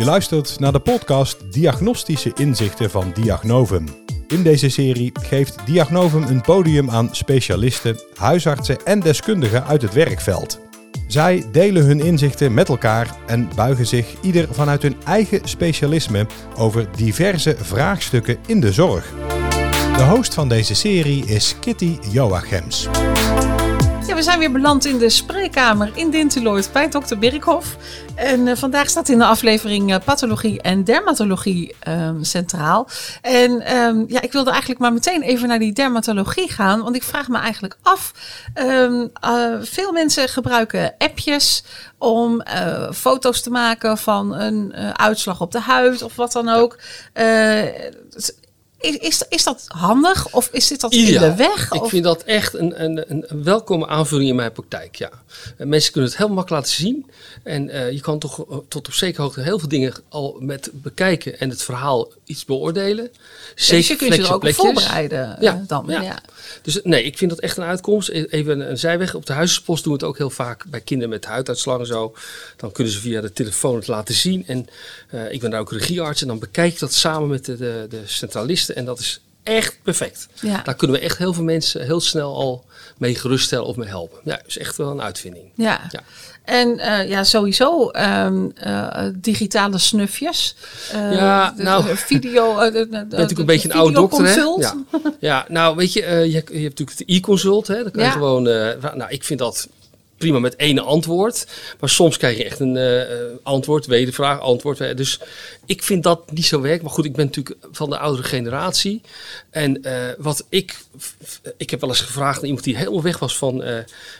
Je luistert naar de podcast Diagnostische Inzichten van Diagnovum. In deze serie geeft Diagnovum een podium aan specialisten, huisartsen en deskundigen uit het werkveld. Zij delen hun inzichten met elkaar en buigen zich ieder vanuit hun eigen specialisme over diverse vraagstukken in de zorg. De host van deze serie is Kitty Joachims. We zijn weer beland in de spreekkamer in Dinteloord bij dokter Birkhoff. En uh, vandaag staat in de aflevering uh, pathologie en dermatologie um, centraal. En um, ja, ik wilde eigenlijk maar meteen even naar die dermatologie gaan. Want ik vraag me eigenlijk af. Um, uh, veel mensen gebruiken appjes om foto's te maken van een uitslag op de huid of wat dan ook. Is, is, is, dat handig of is dit dat in de weg? Ik of? vind dat echt een, een, een welkome aanvulling in mijn praktijk. Ja. Mensen kunnen het heel makkelijk laten zien. En uh, je kan toch tot op zekere hoogte heel veel dingen al met bekijken en het verhaal iets beoordelen. Zeker dus je kunt je er ook plekjes. voorbereiden ja, dan. Ja. Ja. Dus nee, ik vind dat echt een uitkomst. Even een, een zijweg. Op de huisartspost doen we het ook heel vaak bij kinderen met huiduitslag en zo. Dan kunnen ze via de telefoon het laten zien. En uh, ik ben daar ook regiearts en dan bekijk ik dat samen met de, de, de centralisten. En dat is echt perfect. Ja. Daar kunnen we echt heel veel mensen heel snel al mee geruststellen of mee helpen. Ja, dat is echt wel een uitvinding. Ja. ja. En uh, ja, sowieso um, uh, digitale snufjes. Uh, ja, de, nou, de video. De, de, bent natuurlijk een beetje een oude dokter, hè? Ja. ja, nou, weet je, je, je, hebt natuurlijk het e-consult, hè? Dan kan je gewoon, nou, ik vind dat prima met één antwoord. Maar soms krijg je echt een uh, antwoord, wedervraag, antwoord. Dus ik vind dat niet zo werkt. Maar goed, ik ben natuurlijk van de oudere generatie. En wat ik... Ik heb wel eens gevraagd aan iemand die helemaal weg was van...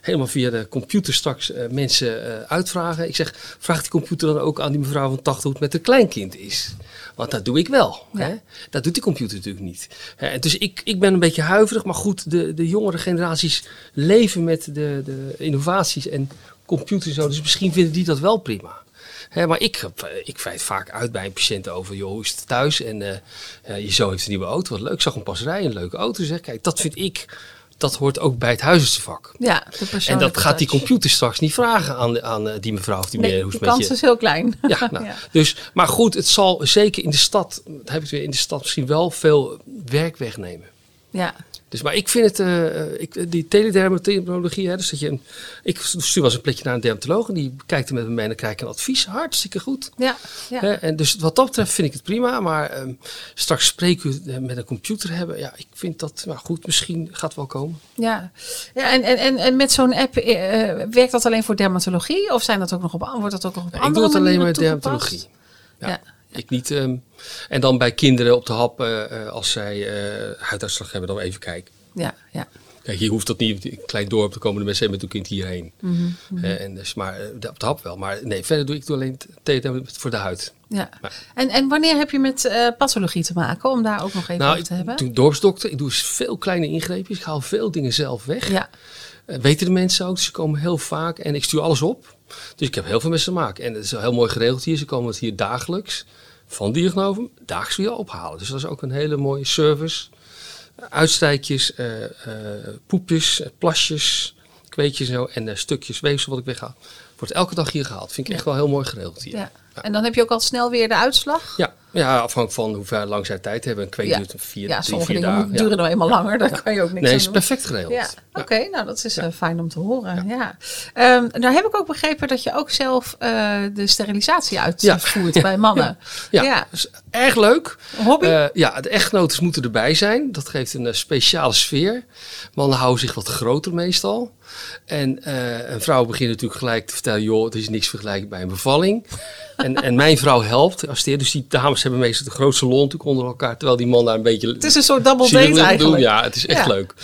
Helemaal via de computer straks mensen uitvragen. Ik zeg, vraag die computer dan ook aan die mevrouw van 80 hoe het met een kleinkind is. Want dat doe ik wel. Ja. Hè? Dat doet die computer natuurlijk niet. Hè? Dus ik, ik ben een beetje huiverig. Maar goed, de, de jongere generaties leven met de, de innovaties en computers zo. Dus misschien vinden die dat wel prima. Hè, maar ik, ik feit vaak uit bij een patiënt over, joh, hoe is het thuis? En uh, je zoon heeft een nieuwe auto, wat leuk. Ik zag een pas rijden, een leuke auto. Zeg, kijk, dat vind ik, dat hoort ook bij het huisartsenvak. Ja, en dat gaat die computer straks niet vragen aan, aan die mevrouw of die nee, meneer. Hoe de kans is heel klein. Ja, nou, ja, Dus, maar goed, het zal zeker in de stad, dat heb ik weer in de stad misschien wel veel werk wegnemen. Ja. Dus, maar ik vind het, uh, ik, die teledermatologie, hè, dus dat je een, ik stuur wel eens een plekje naar een dermatoloog en die kijkt er met me mee en dan krijg ik een advies. Hartstikke goed. Ja, ja. Hè, en dus wat dat betreft vind ik het prima, maar um, straks spreken we met een computer hebben, ja, ik vind dat, maar goed, misschien gaat wel komen. Ja, ja en, en, en met zo'n app, uh, werkt dat alleen voor dermatologie of zijn dat ook nog op, wordt dat ook nog op ja, andere Ik doe het alleen maar dermatologie. Ja. ja. Ik niet, um, en dan bij kinderen op de hap, uh, als zij uh, huiduitslag hebben, dan even kijken. Ja, ja. Kijk, je hoeft dat niet in een klein dorp te komen, de mensen met een kind hierheen. Mm -hmm, mm -hmm. uh, en dus, maar op de hap wel. Maar nee, verder doe ik doe alleen TTM voor de huid. Ja. Maar, en, en wanneer heb je met uh, pathologie te maken, om daar ook nog even nou, over te hebben? Ik doe dorpsdokter, ik doe veel kleine ingreepjes, ik haal veel dingen zelf weg. Ja. Uh, weten de mensen ook, ze komen heel vaak en ik stuur alles op. Dus ik heb heel veel mensen te maken. En het is heel mooi geregeld hier, ze komen het hier dagelijks van Diagnovum dagelijks weer ophalen. Dus dat is ook een hele mooie service. Uitstijkjes, uh, uh, poepjes, plasjes, kweetjes en zo. En uh, stukjes weefsel wat ik weghaal. Wordt elke dag hier gehaald. Vind ik echt wel heel mooi geregeld hier. Ja. Ja. En dan heb je ook al snel weer de uitslag? Ja, ja afhankelijk van hoe lang zij tijd hebben. Een kweet ja. duurt vier, ja, drie, vier dingen dagen. duren nou eenmaal langer. Daar kan je ook niks nee, aan is doen. perfect geregeld. Ja. Oké, okay, nou dat is fijn om te horen. Ja. Um, nou heb ik ook begrepen dat je ook zelf de sterilisatie uitvoert bij mannen. Ja, ja. Dus erg leuk. Een hobby? Uh, ja, de echtgenoten moeten erbij zijn. Dat geeft een speciale sfeer. Mannen houden zich wat groter meestal. En een vrouw begint natuurlijk gelijk te vertellen: joh, het is niks vergelijkbaar bij een bevalling. En, en mijn vrouw helpt. Dus die dames hebben meestal de grootste lol natuurlijk onder elkaar. Terwijl die man daar een beetje. Het is een soort double date eigenlijk. Doen. Ja, het is echt ja. leuk.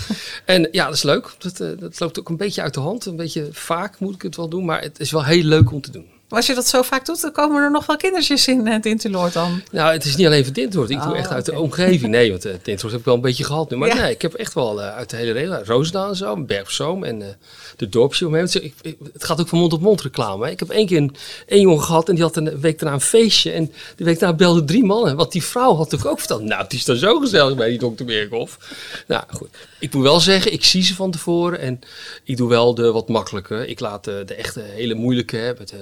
En ja, dat is leuk. Dat, uh, dat loopt ook een beetje uit de hand. Een beetje vaak moet ik het wel doen. Maar het is wel heel leuk om te doen. Als je dat zo vaak doet, dan komen er nog wel kindertjes in het Dinteloord dan. Nou, het is niet alleen voor Dinteloord. Ik oh, doe echt uit okay. de omgeving. Nee, want uh, Dinteloord heb ik wel een beetje gehad nu. Maar ja. nee, ik heb echt wel uh, uit de hele regio. Roosendaal en zo, Bergzoom en uh, de dorpsje omheen. Ik, ik, het gaat ook van mond op mond reclame. Hè. Ik heb één keer een, één jongen gehad en die had een week daarna een feestje. En de week daarna belden drie mannen. Want die vrouw had natuurlijk ook verteld. Nou, het is dan zo gezellig bij die dokter Berghoff. Nou, goed. Ik moet wel zeggen, ik zie ze van tevoren. En ik doe wel de wat makkelijke. Ik laat de, de echte hele moeilijke, hè, met,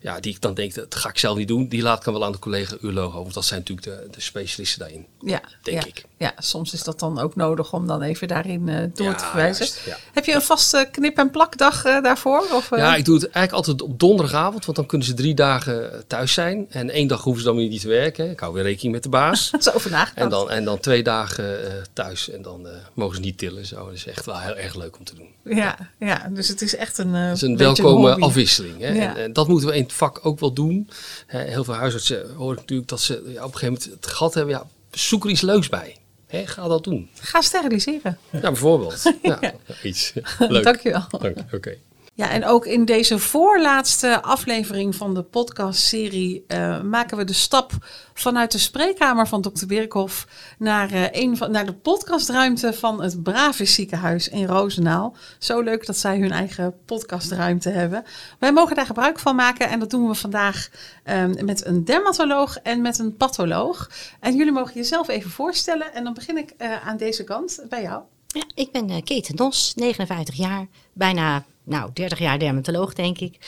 ja, die ik dan denk, dat ga ik zelf niet doen. Die laat ik dan wel aan de collega uroloog over. Want dat zijn natuurlijk de, de specialisten daarin, Ja, denk ja. ik. Ja, soms is dat dan ook nodig om dan even daarin eh, door Ja, te verwijzen. juist, ja. Heb je een vaste knip- en plakdag eh, daarvoor? Of, eh? Ja, ik doe het eigenlijk altijd op donderdagavond, want dan kunnen ze drie dagen thuis zijn. En één dag hoeven ze dan weer niet te werken. Ik hou weer rekening met de baas. Zo nagedacht. En dan, en dan twee dagen thuis en dan mogen ze niet tillen. Zo. Dat is echt wel heel erg leuk om te doen. Ja, ja, dus het is echt een. Het is een welkome afwisseling. Hè? En dat moeten we in het vak ook wel doen. Hè, heel veel huisartsen hoor ik natuurlijk dat ze ja, op een gegeven moment het gat hebben. Ja, zoek er iets leuks bij. Hè, ga dat doen. Ga steriliseren. Ja, bijvoorbeeld. Ja, iets. Leuk. Dankjewel. Dank je. Oké. Ja, en ook in deze voorlaatste aflevering van de podcastserie eh, maken we de stap vanuit de spreekkamer van Dr. Birkhoff naar, eh, een van, naar de podcastruimte van het Bravis ziekenhuis in Roosendaal. Zo leuk dat zij hun eigen podcastruimte hebben. Wij mogen daar gebruik van maken en dat doen we vandaag eh, met een dermatoloog en met een patholoog. En jullie mogen jezelf even voorstellen en dan begin ik eh, aan deze kant bij jou. Ja, ik ben eh Kate Dos, 59 jaar, bijna nou, 30 jaar dermatoloog denk ik.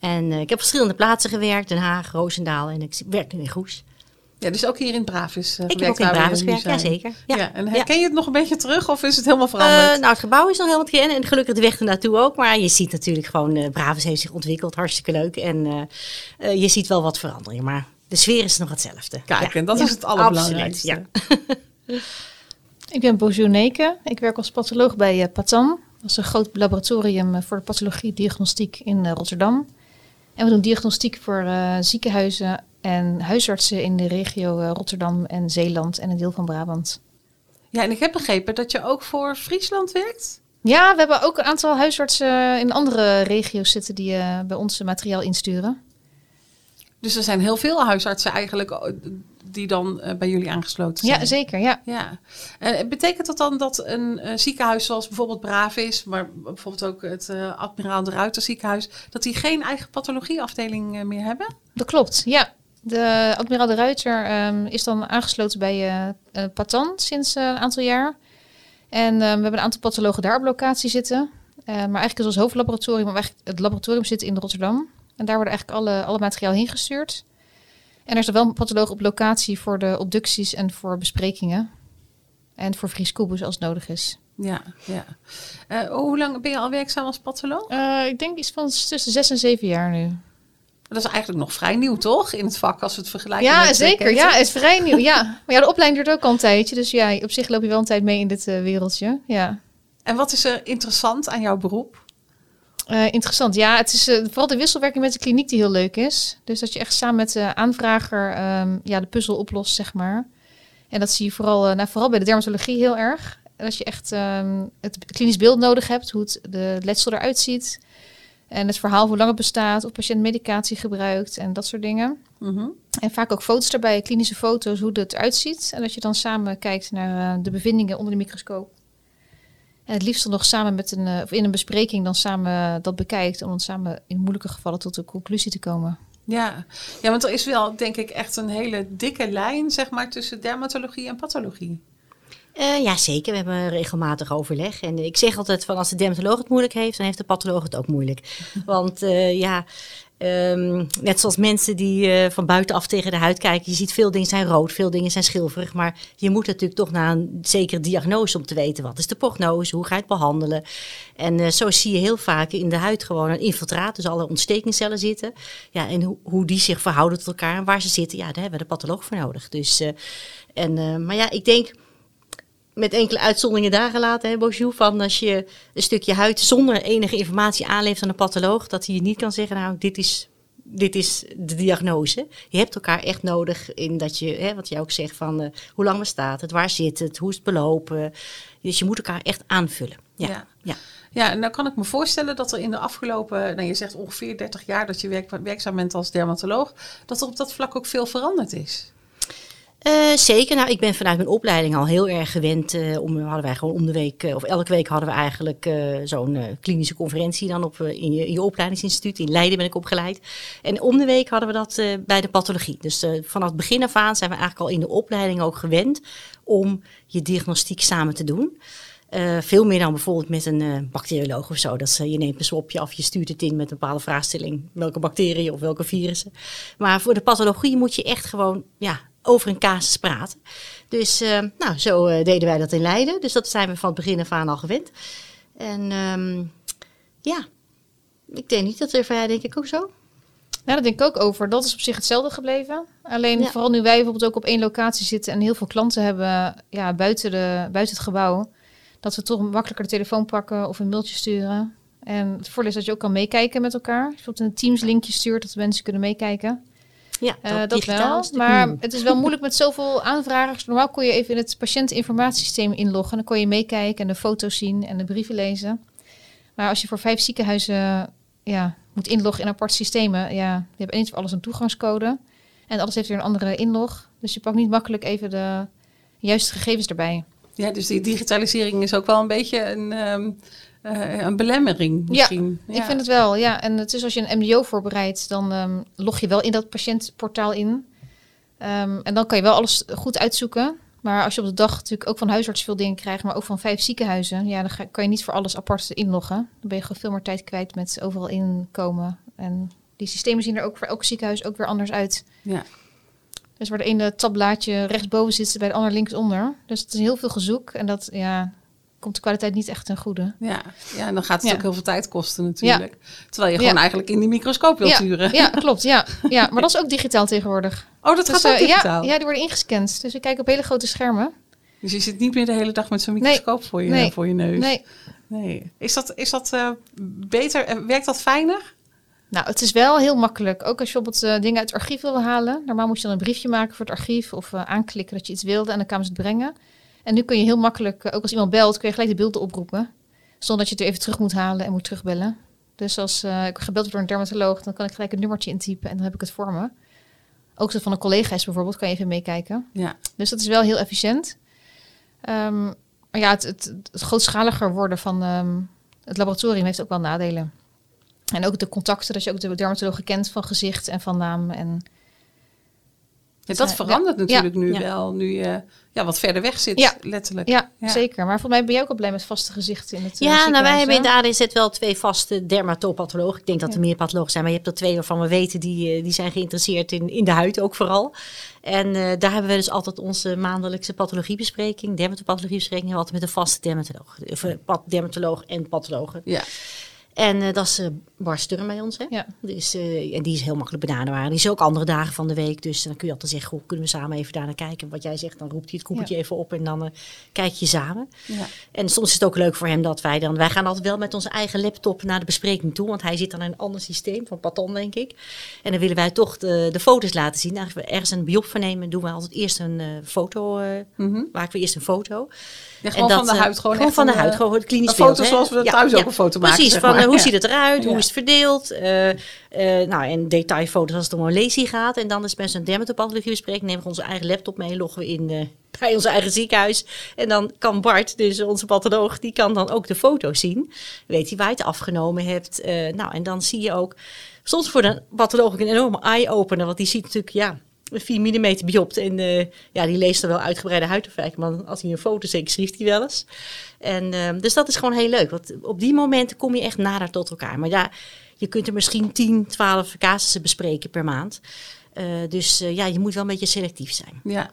En eh, ik heb verschillende plaatsen gewerkt, Den Haag, Roosendaal en ik werk nu in Goes. Ja, dus ook hier in Bravis. eh, Ik heb ook in Bravis gewerkt, ja zeker. Ja. Ja. en herken je het nog een beetje terug of is het helemaal veranderd? Nou, het gebouw is nog helemaal kennen en gelukkig de weg ernaartoe ook. Maar je ziet natuurlijk gewoon, eh Bravis heeft zich ontwikkeld, hartstikke leuk. En je ziet wel wat verandering, maar de sfeer is nog hetzelfde. Kijk, Ja, en dat is het allerbelangrijkste. absoluut, ja. Ik ben Bonjour Neke. Ik werk als patholoog bij eh, Patan. Dat is een groot laboratorium eh, voor de pathologie diagnostiek in eh, Rotterdam. En we doen diagnostiek voor ziekenhuizen en huisartsen in de regio Rotterdam en Zeeland en een deel van Brabant. Ja, en ik heb begrepen dat je ook voor Friesland werkt. Ja, we hebben ook een aantal huisartsen in andere regio's zitten die bij ons materiaal insturen. Dus er zijn heel veel huisartsen eigenlijk eh, die dan eh, bij jullie aangesloten zijn. Ja, zeker. Ja. Ja. En betekent dat dan dat een eh, ziekenhuis zoals bijvoorbeeld Bravis, maar bijvoorbeeld ook het eh, Admiraal de Ruiter ziekenhuis, dat die geen eigen pathologieafdeling eh, meer hebben? Dat klopt, ja. De admiraal de Ruiter ehm, is dan aangesloten bij eh eh, Patan sinds eh, een aantal jaar. En ehm, we hebben een aantal pathologen daar op locatie zitten. Eh, maar eigenlijk is ons hoofdlaboratorium, maar eigenlijk het laboratorium zit in Rotterdam. En daar worden eigenlijk alle, alle materiaal heen gestuurd. En er is wel een patholoog op locatie voor de obducties en voor besprekingen. En voor Fries Kubus als het nodig is. Ja, ja. Eh, hoe lang ben je al werkzaam als patholoog? Eh, ik denk iets van tussen zes en zeven jaar nu. Dat is eigenlijk nog vrij nieuw, toch? In het vak, als we het vergelijken Ja, met... eh, zeker. Ja, het is vrij nieuw. Ja. Maar ja, de opleiding duurt ook al een tijdje. Dus ja, op zich loop je wel een tijd mee in dit wereldje. Ja. En wat is er interessant aan jouw beroep? Eh, interessant. Ja, het is eh, vooral de wisselwerking met de kliniek die heel leuk is. Dus dat je echt samen met de aanvrager ehm, ja, de puzzel oplost, zeg maar. En dat zie je vooral, eh, nou, vooral bij de dermatologie heel erg. En dat je echt ehm, het klinisch beeld nodig hebt, hoe het de letsel eruit ziet. En het verhaal, hoe lang het bestaat, of patiënt medicatie gebruikt en dat soort dingen. Mhm. En vaak ook foto's daarbij, klinische foto's, hoe het eruit ziet. En dat je dan samen kijkt naar de bevindingen onder de microscoop. En het liefst dan nog samen met een, eh, of in een bespreking dan samen dat bekijkt. Om dan samen in moeilijke gevallen tot een conclusie te komen. Ja. ja, want er is wel, denk ik, echt een hele dikke lijn, zeg maar, tussen dermatologie en pathologie. Eh, ja, zeker. We hebben regelmatig overleg. En ik zeg altijd van als de dermatoloog het moeilijk heeft, dan heeft de patholoog het ook moeilijk. Want eh, ja, ehm, net zoals mensen die eh, van buitenaf tegen de huid kijken, je ziet veel dingen zijn rood, veel dingen zijn schilferig. Maar je moet natuurlijk toch naar een zekere diagnose om te weten wat is de prognose, hoe ga je het behandelen. En eh, zo zie je heel vaak in de huid gewoon een infiltraat, dus alle ontstekingscellen zitten. Ja, en hoe, die zich verhouden tot elkaar en waar ze zitten, ja, daar hebben we de patholoog voor nodig. Dus, eh, en, maar ja, ik denk met enkele uitzonderingen daar gelaten, hè, van als je een stukje huid zonder enige informatie aanlevert aan een patholoog, dat hij je niet kan zeggen, nou, dit is, dit is de diagnose. Je hebt elkaar echt nodig in dat je, hè, wat jij ook zegt, van eh, hoe lang bestaat het, waar zit het, hoe is het belopen. Dus je moet elkaar echt aanvullen. Ja, Ja. ja. Ja, en dan kan ik me voorstellen dat er in de afgelopen, nou je zegt ongeveer 30 jaar dat je werk, werkzaam bent als dermatoloog, dat er op dat vlak ook veel veranderd is. Eh, zeker. Nou, ik ben vanuit mijn opleiding al heel erg gewend. eh, om, hadden wij gewoon om de week, eh, of elke week hadden we eigenlijk zo'n klinische conferentie dan op, in, je, je opleidingsinstituut. In Leiden ben ik opgeleid. En om de week hadden we dat bij de pathologie. Dus vanaf het begin af aan zijn we eigenlijk al in de opleiding ook gewend om je diagnostiek samen te doen. Veel meer dan bijvoorbeeld met een bacterioloog of zo. Dat je neemt een swapje af, je stuurt het in met een bepaalde vraagstelling. Welke bacteriën of welke virussen. Maar voor de pathologie moet je echt gewoon ja, over een casus praten. Dus eh, nou, zo eh, deden wij dat in Leiden. Dus dat zijn we van het begin af aan al gewend. En ehm, ja, ik denk niet dat er jij denk ik ook zo. Ja, dat denk ik ook over. Dat is op zich hetzelfde gebleven. Alleen Ja. vooral nu wij bijvoorbeeld ook op één locatie zitten en heel veel klanten hebben ja, buiten, de, buiten het gebouw. Dat we toch makkelijker de telefoon pakken of een mailtje sturen. En het voordeel is dat je ook kan meekijken met elkaar. Als je bijvoorbeeld een Teams linkje stuurt, dat de mensen kunnen meekijken. Ja, Eh, dat wel. Maar het is wel moeilijk met zoveel aanvragers. Normaal kon je even in het patiënteninformatiesysteem inloggen. Dan kon je meekijken en de foto's zien en de brieven lezen. Maar als je voor vijf ziekenhuizen ja, moet inloggen in aparte systemen. Ja, je hebt eens voor alles een toegangscode. En alles heeft weer een andere inlog. Dus je pakt niet makkelijk even de juiste gegevens erbij. Ja, dus die digitalisering is ook wel een beetje een, ehm, eh, een belemmering misschien. Ik vind het wel, ja. En het is als je een MDO voorbereidt, dan ehm, log je wel in dat patiëntportaal in. Ehm, en dan kan je wel alles goed uitzoeken. Maar als je op de dag natuurlijk ook van huisarts veel dingen krijgt, maar ook van vijf ziekenhuizen, ja, dan ga- kan je niet voor alles apart inloggen. Dan ben je gewoon veel meer tijd kwijt met overal inkomen. En die systemen zien er ook voor elk ziekenhuis ook weer anders uit. Ja. Dus waar de ene tabblaadje rechtsboven zit, bij de ander linksonder. Dus het is heel veel gezoek en dat ja, komt de kwaliteit niet echt ten goede. Ja. ja, en dan gaat het Ja. ook heel veel tijd kosten natuurlijk. Terwijl je gewoon Ja. eigenlijk in die microscoop wilt ja, turen. ja, klopt. Ja. ja, maar dat is ook digitaal tegenwoordig. Oh, dat Dus, gaat ook eh, digitaal. Ja, die worden ingescand. Dus we kijken op hele grote schermen. Dus je zit niet meer de hele dag met zo'n microscoop voor, je, Nee. voor je neus. Nee, Nee. Is dat, is dat eh, beter? Eh, Werkt dat fijner? nou, het is wel heel makkelijk. Ook als je bijvoorbeeld dingen uit het archief wilde halen. Normaal moest je dan een briefje maken voor het archief of aanklikken dat je iets wilde en dan kwamen ze het brengen. En nu kun je heel makkelijk, eh, ook als iemand belt, kun je gelijk de beelden oproepen. Zonder dat je het weer even terug moet halen en moet terugbellen. Dus als eh, ik gebeld word door een dermatoloog, dan kan ik gelijk een nummertje intypen en dan heb ik het voor me. Ook het van een collega is bijvoorbeeld, kan je even meekijken. Ja. Dus dat is wel heel efficiënt. Ehm, maar ja, het, het, het grootschaliger worden van ehm, het laboratorium heeft ook wel nadelen. En ook de contacten, dat je ook de dermatologen kent van gezicht en van naam. En Ja, dat Ja. verandert natuurlijk nu Ja. wel, nu je ja, wat verder weg zit, Ja. letterlijk. ja, Ja. zeker. Maar volgens mij ben jij ook al blij met vaste gezichten in het eh, Ja, nou wij hebben in de ADZ wel twee vaste dermatopathologen. Ik denk dat er meer pathologen zijn, maar je hebt er twee waarvan we weten die, eh, die zijn geïnteresseerd in, in de huid ook vooral. En eh, daar hebben we dus altijd onze maandelijkse pathologiebespreking, hebben we altijd met een vaste dermatoloog. Of, dermatoloog en pathologen. Ja. En eh, dat is Sturm bij ons. Hè? Ja. Dus, en die is heel makkelijk benaderbaar. Die is ook andere dagen van de week. Dus dan kun je altijd zeggen, goh, kunnen we samen even daar naar kijken. Wat jij zegt, dan roept hij het koepeltje even op en dan kijk je samen. Ja. En soms is het ook leuk voor hem dat wij dan... Wij gaan altijd wel met onze eigen laptop naar de bespreking toe. Want hij zit dan in een ander systeem, van Paton denk ik. En dan willen wij toch de, de foto's laten zien. Nou, Als we ergens een biop van nemen, doen we altijd eerst een foto. eh Mhm. maken we eerst een foto. Ja, gewoon En van de huid. Gewoon, van de huid, gewoon het klinisch een beeld. foto zoals we thuis ook een foto maken, Precies, zeg van maar. Hoe Ja. ziet het eruit, hoe is het verdeeld. eh, eh, nou, en detailfoto's als het om een lesie gaat. En dan is met een dermatopathologie bespreking. Nemen we onze eigen laptop mee, loggen we in eh, bij ons eigen ziekenhuis. En dan kan Bart, dus onze patholoog, die kan dan ook de foto's zien. Weet hij waar je het afgenomen hebt. Nou, en dan zie je ook, soms voor de patholoog een enorme eye-opener. Want die ziet natuurlijk, ja, 4 mm biopt. En eh, ja, die leest er wel uitgebreide huidafwijking. Maar als hij een foto zeker schrijft hij wel eens. En, ehm, dus dat is gewoon heel leuk. Want op die momenten kom je echt nader tot elkaar. Maar ja, je kunt er misschien 10, 12 casussen bespreken per maand. Eh, dus eh, ja, je moet wel een beetje selectief zijn. Ja.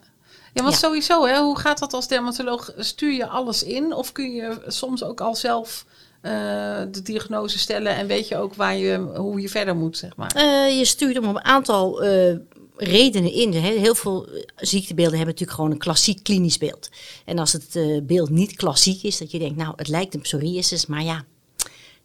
Ja, want Ja. sowieso, hè, hoe gaat dat als dermatoloog? Stuur je alles in of kun je soms ook al zelf de diagnose stellen en weet je ook waar je, hoe je verder moet, zeg maar? Je stuurt hem op een aantal redenen in. Heel veel eh, ziektebeelden hebben natuurlijk gewoon een klassiek klinisch beeld. En als het eh, beeld niet klassiek is, dat je denkt, nou, het lijkt een psoriasis, maar ja,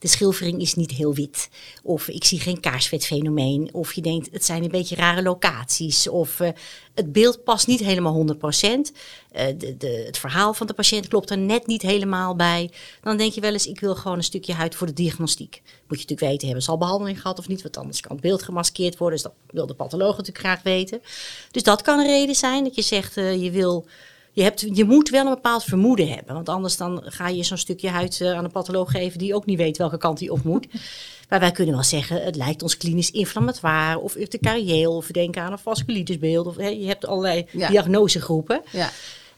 de schilfering is niet heel wit. Of ik zie geen kaarsvetfenomeen. Of je denkt, het zijn een beetje rare locaties. Of eh, het beeld past niet helemaal 100%. Eh, de, de, het verhaal van de patiënt klopt er net niet helemaal bij. Dan denk je wel eens, ik wil gewoon een stukje huid voor de diagnostiek. Moet je natuurlijk weten, hebben ze al behandeling gehad of niet? Want anders kan het beeld gemaskeerd worden. Dus dat wil de patholoog natuurlijk graag weten. Dus dat kan een reden zijn dat je zegt, eh, je wil... Je, hebt, je moet wel een bepaald vermoeden hebben. Want anders dan ga je zo'n stukje huid eh, aan een patholoog geven die ook niet weet welke kant hij op moet. Maar wij kunnen wel zeggen, het lijkt ons klinisch inflammatoire of urticarieel. Of we denken aan een vasculitisbeeld. Of, hè, je hebt allerlei Ja. diagnosegroepen. Ja.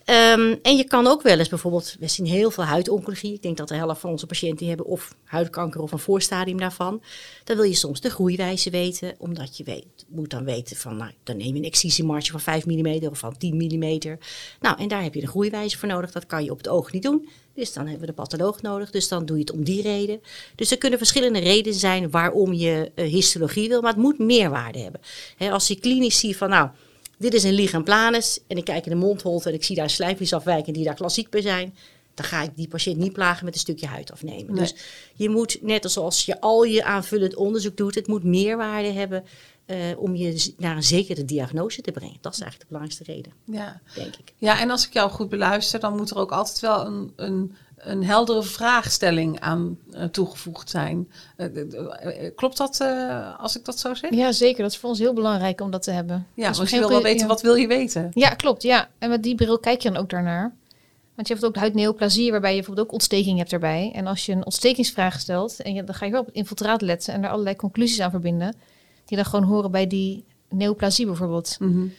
Ehm, en je kan ook wel eens bijvoorbeeld, we zien heel veel huidoncologie. Ik denk dat de helft van onze patiënten hebben of huidkanker of een voorstadium daarvan. Dan wil je soms de groeiwijze weten, omdat je moet dan weten van, nou, dan neem je een excisiemarge van 5 mm of van 10 mm. Nou, en daar heb je een groeiwijze voor nodig. Dat kan je op het oog niet doen. Dus dan hebben we de patholoog nodig. Dus dan doe je het om die reden. Dus er kunnen verschillende redenen zijn waarom je uh, histologie wil, maar het moet meerwaarde hebben. Als je klinisch ziet van, nou, dit is een ligam planus en ik kijk in de mondholte en ik zie daar slijmvliesafwijkingen die daar klassiek bij zijn, dan ga ik die patiënt niet plagen met een stukje huid afnemen. Dus je moet, net als je al je aanvullend onderzoek doet, het moet meerwaarde hebben uh, om je naar een zekere diagnose te brengen. Dat is eigenlijk de belangrijkste reden, ja. denk ik. Ja, en als ik jou goed beluister, dan moet er ook altijd wel een, een, een heldere vraagstelling aan uh, toegevoegd zijn. Uh, klopt dat als ik dat zo zeg? Ja, zeker. Dat is voor ons heel belangrijk om dat te hebben. Ja, want je wil wel weten, ja. wat wil je weten? Ja, klopt. Ja. En met die bril kijk je dan ook daarnaar. Want je hebt ook huidneoplasie, waarbij je bijvoorbeeld ook ontsteking hebt erbij. En als je een ontstekingsvraag stelt, en je, dan ga je wel op het infiltraat letten en er allerlei conclusies aan verbinden, die dan gewoon horen bij die neoplasie bijvoorbeeld. Mm -hmm.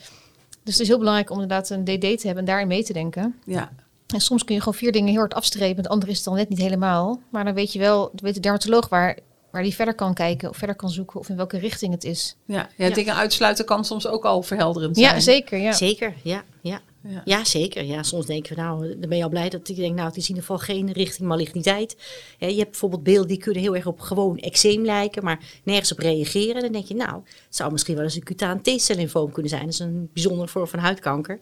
Dus het is heel belangrijk om inderdaad een DD te hebben en daarin mee te denken. Ja. En soms kun je gewoon vier dingen heel hard afstrepen, het andere is het dan net niet helemaal. Maar dan weet je wel, weet de dermatoloog waar, waar die verder kan kijken of verder kan zoeken of in welke richting het is. Ja, ja, ja. dingen uitsluiten kan soms ook al verhelderend zijn. Ja, zeker. Ja. Zeker, ja. ja. Ja. ja. zeker. Ja, soms denken we, nou, dan ben je al blij dat ik denk, nou, het is in ieder geval geen richting maligniteit. Ja, je hebt bijvoorbeeld beelden die kunnen heel erg op gewoon eczeem lijken, maar nergens op reageren. Dan denk je, nou, het zou misschien wel eens een cutaan T-cel kunnen zijn. Dat is een bijzondere vorm van huidkanker.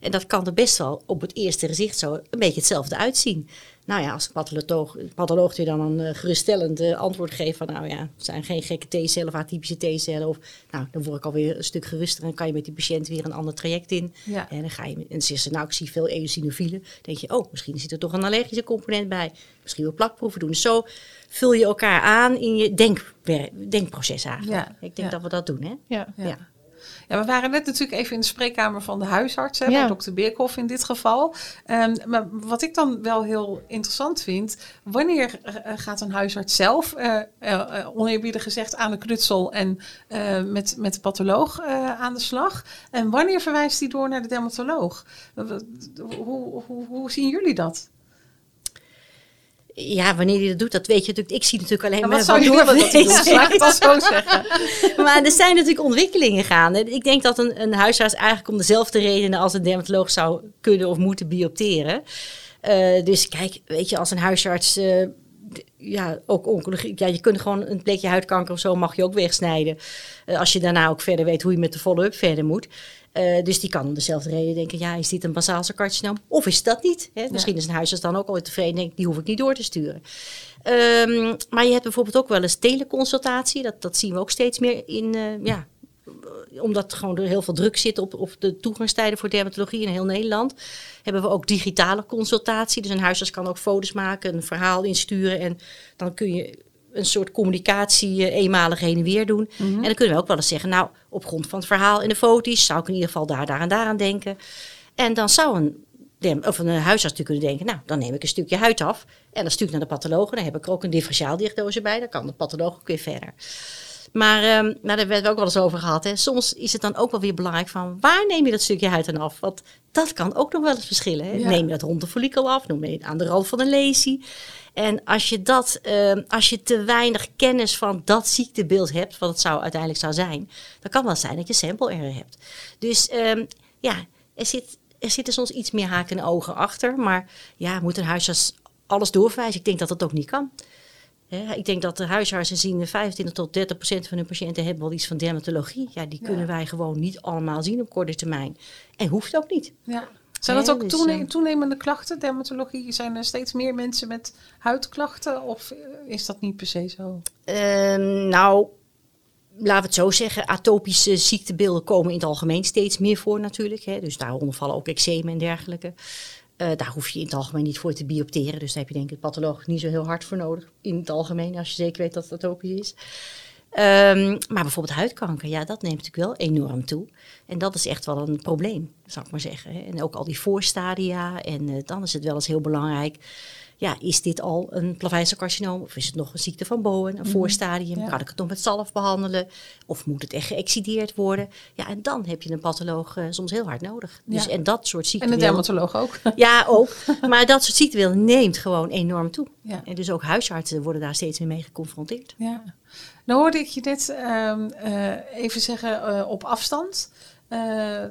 En dat kan er best wel op het eerste gezicht zo een beetje hetzelfde uitzien. Nou ja, als een patholoog, patholoog je dan een uh, geruststellend uh, antwoord geeft van nou ja, het zijn geen gekke T-cellen of atypische T-cellen. Of nou, dan word ik alweer een stuk geruster en kan je met die patiënt weer een ander traject in. Ja. En dan ga je, en ze nou ik zie veel eosinofielen, denk je, oh, misschien zit er toch een allergische component bij. Misschien wel plakproeven doen. Dus zo vul je elkaar aan in je denk, denkproces eigenlijk. Ja. Ik denk ja. dat we dat doen, hè? Ja. ja. Ja, we waren net natuurlijk even in de spreekkamer van de huisarts, hè, ja. bij dokter Beerkhoff in dit geval. Um, maar wat ik dan wel heel interessant vind, wanneer uh, gaat een huisarts zelf, uh, uh, oneerbiedig gezegd, aan de knutsel en met, met de patholoog aan de slag? En wanneer verwijst hij door naar de dermatoloog? Hoe, hoe, hoe zien jullie dat? Ja, wanneer hij dat doet, dat weet je natuurlijk. Ik zie natuurlijk alleen maar wat zou je willen dat hij doet? Laat ik het zo zeggen. maar er zijn natuurlijk ontwikkelingen gaande. Ik denk dat een, een huisarts eigenlijk om dezelfde redenen als een dermatoloog zou kunnen of moeten biopteren. Uh, dus kijk, weet je, als een huisarts... Uh, ja, ook oncologie. Ja, je kunt gewoon een plekje huidkanker of zo mag je ook wegsnijden. Uh, als je daarna ook verder weet hoe je met de follow-up verder moet. Uh, dus die kan om dezelfde reden denken, ja, is dit een basaalcelcarcinoom? Of is dat niet? Hè? Misschien ja. is een huisarts dan ook alweer tevreden denkt, die hoef ik niet door te sturen. Um, maar je hebt bijvoorbeeld ook wel eens teleconsultatie. Dat, dat zien we ook steeds meer in, uh, ja, omdat gewoon er heel veel druk zit op, op de toegangstijden voor dermatologie in heel Nederland, hebben we ook digitale consultatie. Dus een huisarts kan ook foto's maken, een verhaal insturen en dan kun je een soort communicatie uh, eenmalig heen en weer doen. Mhm. En dan kunnen we ook wel eens zeggen, nou, op grond van het verhaal en de foto's zou ik in ieder geval daar, daar en daar aan denken. En dan zou een, of een huisarts natuurlijk kunnen denken, nou, dan neem ik een stukje huid af en dan stuur ik naar de patholoog. Dan heb ik er ook een differentiaaldiagnose bij, dan kan de patholoog ook weer verder. Maar um, nou, daar werden we ook wel eens over gehad. Hè. Soms is het dan ook wel weer belangrijk van waar neem je dat stukje huid dan af? Want dat kan ook nog wel eens verschillen. Hè. Ja. Neem je dat rond de follikel af? Noem je het aan de rand van een lesie? En als je, dat, uh, als je te weinig kennis van dat ziektebeeld hebt, wat het zou, uiteindelijk zou zijn, dan kan wel zijn dat je sample error hebt. Dus um, ja, er, zit, er zitten soms iets meer haken en ogen achter. Maar ja, moet een huisarts alles doorverwijzen? Ik denk dat dat ook niet kan. Ik denk dat de huisartsen zien 25 tot 30 procent van hun patiënten hebben wel iets van dermatologie. Ja, die kunnen wij gewoon niet allemaal zien op korte termijn. En hoeft ook niet. Ja. Zijn dat ook toene toenemende klachten, dermatologie? Zijn er steeds meer mensen met huidklachten of is dat niet per se zo? Uh, nou, laten we het zo zeggen, atopische ziektebeelden komen in het algemeen steeds meer voor natuurlijk. Hè. Dus daaronder vallen ook eczemen en dergelijke. Uh, daar hoef je in het algemeen niet voor te biopteren. Dus daar heb je denk ik het patholoog niet zo heel hard voor nodig. In het algemeen, als je zeker weet dat het atopisch is. Um, maar bijvoorbeeld huidkanker, ja, dat neemt natuurlijk wel enorm toe. En dat is echt wel een probleem, zou ik maar zeggen. En ook al die voorstadia. En uh, dan is het wel eens heel belangrijk. Ja, is dit al een plaveisselcarcinoom of is het nog een ziekte van Bowen, een voorstadium? Ja. Kan ik het nog met zalf behandelen? Of moet het echt geëxideerd worden? Ja, en dan heb je een patholoog eh, soms heel hard nodig. Dus, Ja. En dat soort En ziekten. de dermatoloog ook. Ja, ook. Maar dat soort ziektebeeld neemt gewoon enorm toe. Ja. En dus ook huisartsen worden daar steeds meer mee geconfronteerd. Ja. Nou hoorde ik je net ehm, eh, even zeggen eh, op afstand. Eh,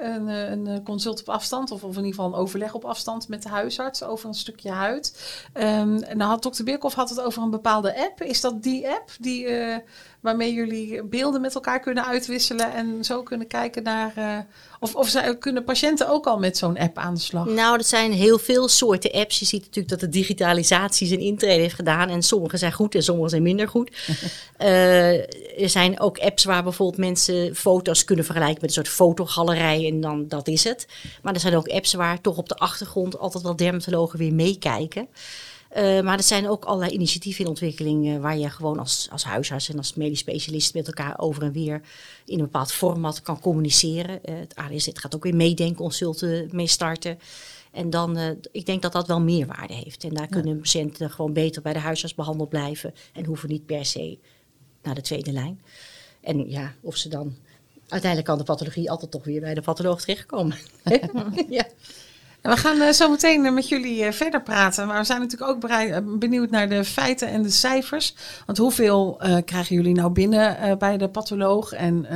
een, eh, een consult op afstand, of, of in ieder geval een overleg op afstand met de huisarts over een stukje huid. Ehm, en dan had dokter Birkhoff had het over een bepaalde app. Is dat die app die, eh, waarmee jullie beelden met elkaar kunnen uitwisselen en zo kunnen kijken naar. eh, of, of zij, kunnen patiënten ook al met zo'n app aan de slag? Nou, dat zijn heel veel soorten apps. Je ziet natuurlijk dat de digitalisatie zijn intrede heeft gedaan. En sommige zijn goed en sommige zijn minder goed. Eh, er zijn ook apps waar bijvoorbeeld mensen foto's kunnen vergelijken met een soort fotogalerij. En dan dat is het. Maar er zijn ook apps waar toch op de achtergrond altijd wel dermatologen weer meekijken. Eh, maar er zijn ook allerlei initiatieven in ontwikkeling eh, waar je gewoon als, als huisarts en als medisch specialist met elkaar over en weer in een bepaald format kan communiceren. Eh, het ADZ gaat ook weer meedenkconsulten mee starten. En dan, ik denk dat dat wel meerwaarde heeft. En daar kunnen patiënten gewoon beter bij de huisarts behandeld blijven en hoeven niet per se naar de tweede lijn. En ja, of ze dan. Uiteindelijk kan de pathologie altijd toch weer bij de patholoog terechtkomen. ja. We gaan eh, zo meteen eh, met jullie eh, verder praten. Maar we zijn natuurlijk ook benieuwd naar de feiten en de cijfers. Want hoeveel krijgen jullie nou binnen bij de patholoog? En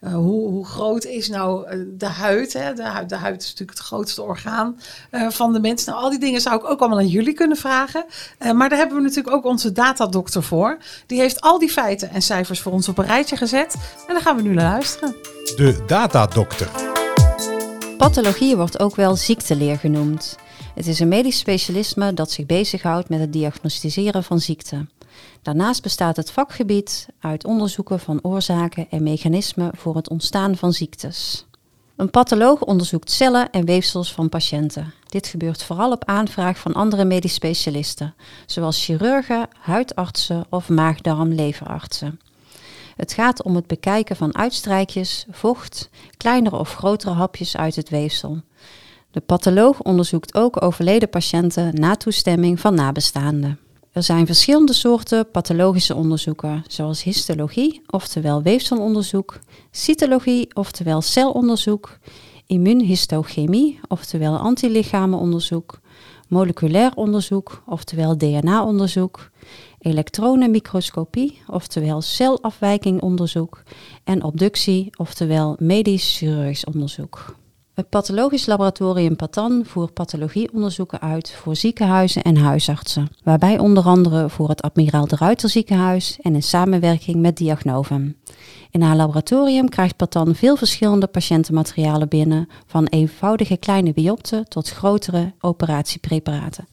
hoe, hoe groot is nou de huid? Hè? De, huid? de huid is natuurlijk het grootste orgaan van de mens. Nou, al die dingen zou ik ook allemaal aan jullie kunnen vragen. Maar daar hebben we natuurlijk ook onze datadokter voor. Die heeft al die feiten en cijfers voor ons op een rijtje gezet. En daar gaan we nu naar luisteren. De datadokter. Pathologie wordt ook wel ziekteleer genoemd. Het is een medisch specialisme dat zich bezighoudt met het diagnosticeren van ziekten. Daarnaast bestaat het vakgebied uit onderzoeken van oorzaken en mechanismen voor het ontstaan van ziektes. Een patholoog onderzoekt cellen en weefsels van patiënten. Dit gebeurt vooral op aanvraag van andere medisch specialisten, zoals chirurgen, huidartsen of maag-darm-leverartsen. Het gaat om het bekijken van uitstrijkjes, vocht, kleinere of grotere hapjes uit het weefsel. De patholoog onderzoekt ook overleden patiënten na toestemming van nabestaanden. Er zijn verschillende soorten pathologische onderzoeken, zoals histologie, oftewel weefselonderzoek, cytologie, oftewel celonderzoek, immuunhistochemie, oftewel antilichamenonderzoek, moleculair onderzoek, oftewel DNA-onderzoek, elektronenmicroscopie, oftewel celafwijkingonderzoek, en obductie, oftewel medisch-chirurgisch onderzoek. Het pathologisch laboratorium Patan voert pathologieonderzoeken uit voor ziekenhuizen en huisartsen, waarbij onder andere voor het Admiraal de Ruiter ziekenhuis en in samenwerking met Diagnovum. In haar laboratorium krijgt Patan veel verschillende patiëntenmaterialen binnen, van eenvoudige kleine biopten tot grotere operatiepreparaten.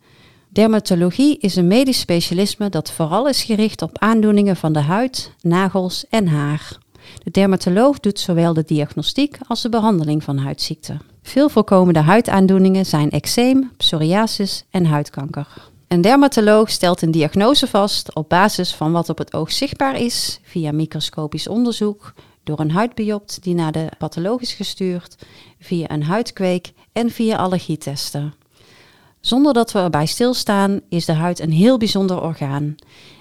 Dermatologie is een medisch specialisme dat vooral is gericht op aandoeningen van de huid, nagels en haar. De dermatoloog doet zowel de diagnostiek als de behandeling van huidziekten. Veel voorkomende huidaandoeningen zijn eczeem, psoriasis en huidkanker. Een dermatoloog stelt een diagnose vast op basis van wat op het oog zichtbaar is, via microscopisch onderzoek, door een huidbiopt die naar de patholoog is gestuurd, via een huidkweek en via allergietesten. Zonder dat we erbij stilstaan, is de huid een heel bijzonder orgaan.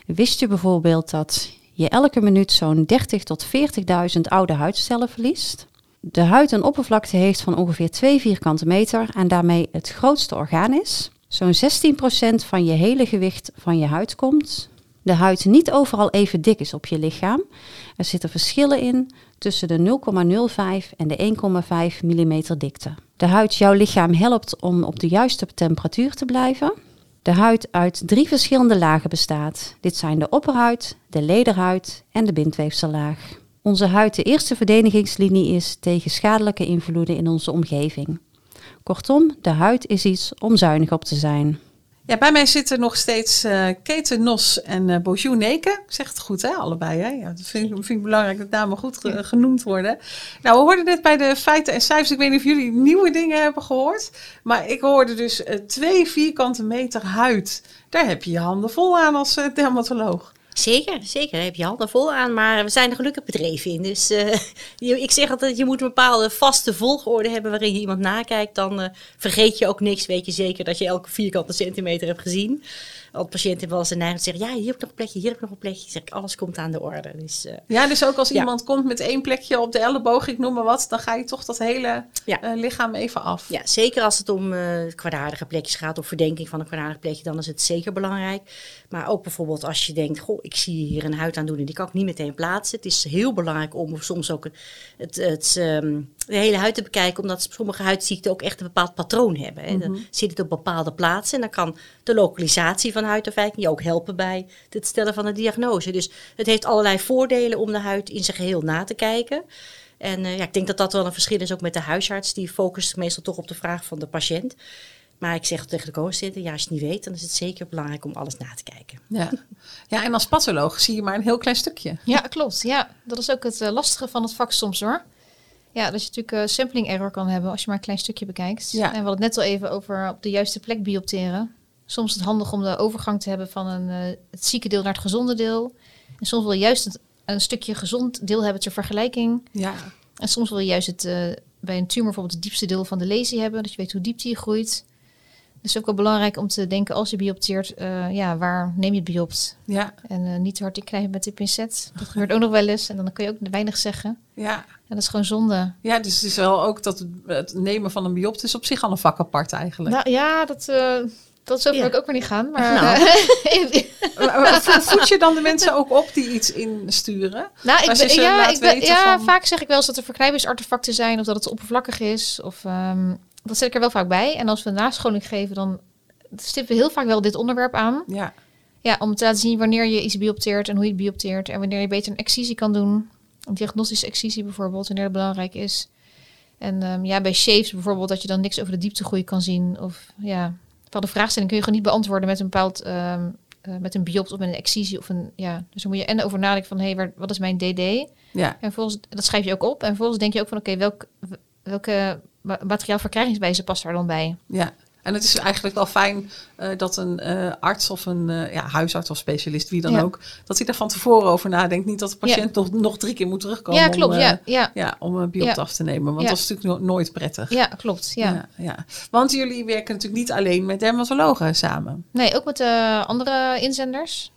Wist je bijvoorbeeld dat je elke minuut zo'n 30 tot 40.000 oude huidcellen verliest? De huid een oppervlakte heeft van ongeveer 2 vierkante meter en daarmee het grootste orgaan is. Zo'n 16% van je hele gewicht van je huid komt. De huid niet overal even dik is op je lichaam. Er zitten verschillen in tussen de 0,05 en de 1,5 mm dikte. De huid jouw lichaam helpt om op de juiste temperatuur te blijven. De huid uit drie verschillende lagen bestaat. Dit zijn de opperhuid, de lederhuid en de bindweefsellaag. Onze huid de eerste verdedigingslinie is tegen schadelijke invloeden in onze omgeving. Kortom, de huid is iets om zuinig op te zijn. Ja, bij mij zitten nog steeds eh Keten Nos en eh Bonjour Neke. Ik zeg het goed, hè? Allebei, hè? Ja, dat vind ik, vind ik belangrijk dat namen goed ge- genoemd worden. Nou, we hoorden net bij de feiten en cijfers. Ik weet niet of jullie nieuwe dingen hebben gehoord. Maar ik hoorde dus eh, twee vierkante meter huid. Daar heb je je handen vol aan als dermatoloog. Zeker, zeker. Daar heb je handen vol aan. Maar we zijn er gelukkig bedreven in. Dus eh, ik zeg altijd, je moet een bepaalde vaste volgorde hebben waarin je iemand nakijkt. Dan eh, vergeet je ook niks. Weet je zeker dat je elke vierkante centimeter hebt gezien. Want patiënten hebben wel eens de neiging te zeggen, ja, hier heb ik nog een plekje, hier heb ik nog een plekje. Zeg ik, alles komt aan de orde. Dus eh, Ja, dus ook als Ja. iemand komt met één plekje op de elleboog, ik noem maar wat, dan ga je toch dat hele Ja. lichaam even af. ja, zeker als het om kwaadaardige plekjes gaat of verdenking van een kwaadaardig plekje, dan is het zeker belangrijk. Maar ook bijvoorbeeld als je denkt, goh, ik zie hier een huidaandoening, die kan ik niet meteen plaatsen. Het is heel belangrijk om soms ook het, het, ehm, de hele huid te bekijken, omdat sommige huidziekten ook echt een bepaald patroon hebben. Hè. Dan zit het op bepaalde plaatsen en dan kan de lokalisatie van huidafwijking je ook helpen bij het stellen van een diagnose. Dus het heeft allerlei voordelen om de huid in zijn geheel na te kijken. En eh, ja, ik denk dat dat wel een verschil is ook met de huisarts. Die focust meestal toch op de vraag van de patiënt. Maar ik zeg tegen de co-assistenten, ja, als je het niet weet, dan is het zeker belangrijk om alles na te kijken. Ja. ja, en als patholoog zie je maar een heel klein stukje. Ja, klopt. Ja, dat is ook het eh, lastige van het vak soms hoor. Ja, dat je natuurlijk eh, sampling error kan hebben als je maar een klein stukje bekijkt. Ja. En we hadden het net al even over op de juiste plek biopteren. Soms is het handig om de overgang te hebben van een, eh, het zieke deel naar het gezonde deel. En soms wil je juist het, een stukje gezond deel hebben ter vergelijking. Ja, En soms wil je juist het, eh, bij een tumor bijvoorbeeld het diepste deel van de lesie hebben. Dat je weet hoe diep die groeit. Dus het is ook wel belangrijk om te denken als je biopteert, eh, ja, waar neem je het biopt? ja, En eh, niet te hard inknijpen met de pincet. Dat gebeurt ook nog wel eens. En dan kun je ook weinig zeggen. ja. En dat is gewoon zonde. Ja, dus het is wel ook dat het, nemen van een biopt is op zich al een vak apart eigenlijk. Nou ja, dat, eh dat zo wil ik ook weer niet gaan. Maar Nou. Maar- maar vo- Voed je dan de mensen ook op die iets insturen? nou, ik ben, ja, ik ben, ja van- vaak zeg ik wel eens dat er verknijpingsartefacten zijn. Of dat het oppervlakkig is. Of, ehm, dat zet ik er wel vaak bij. En als we nascholing geven, dan stippen we heel vaak wel dit onderwerp aan. Ja, Ja, om te laten zien wanneer je iets biopteert en hoe je het biopteert. En wanneer je beter een excisie kan doen. Een diagnostische excisie bijvoorbeeld, wanneer dat belangrijk is. En ehm, ja, bij shaves bijvoorbeeld, dat je dan niks over de dieptegroei kan zien. Of ja, bepaalde vraagstellingen kun je gewoon niet beantwoorden met een bepaald... ehm, eh, met een biopt of met een excisie of een... Ja, dus dan moet je en over nadenken van, hé, hey, wat is mijn DD? ja, En volgens, dat schrijf je ook op. En vervolgens denk je ook van, oké, welk, welke materiaalverkrijgingswijze past daar dan bij? ja. En het is eigenlijk wel fijn eh, dat een eh, arts of een eh, ja, huisarts of specialist, wie dan Ja. ook, dat hij er van tevoren over nadenkt. Niet dat de patiënt nog, nog drie keer moet terugkomen ja, klopt. om, ja, ja, ja, om een biopt Ja. af te nemen. Want dat is natuurlijk no- nooit prettig. ja, klopt. Ja. Ja, ja. Want jullie werken natuurlijk niet alleen met dermatologen samen. Nee, ook met de andere inzenders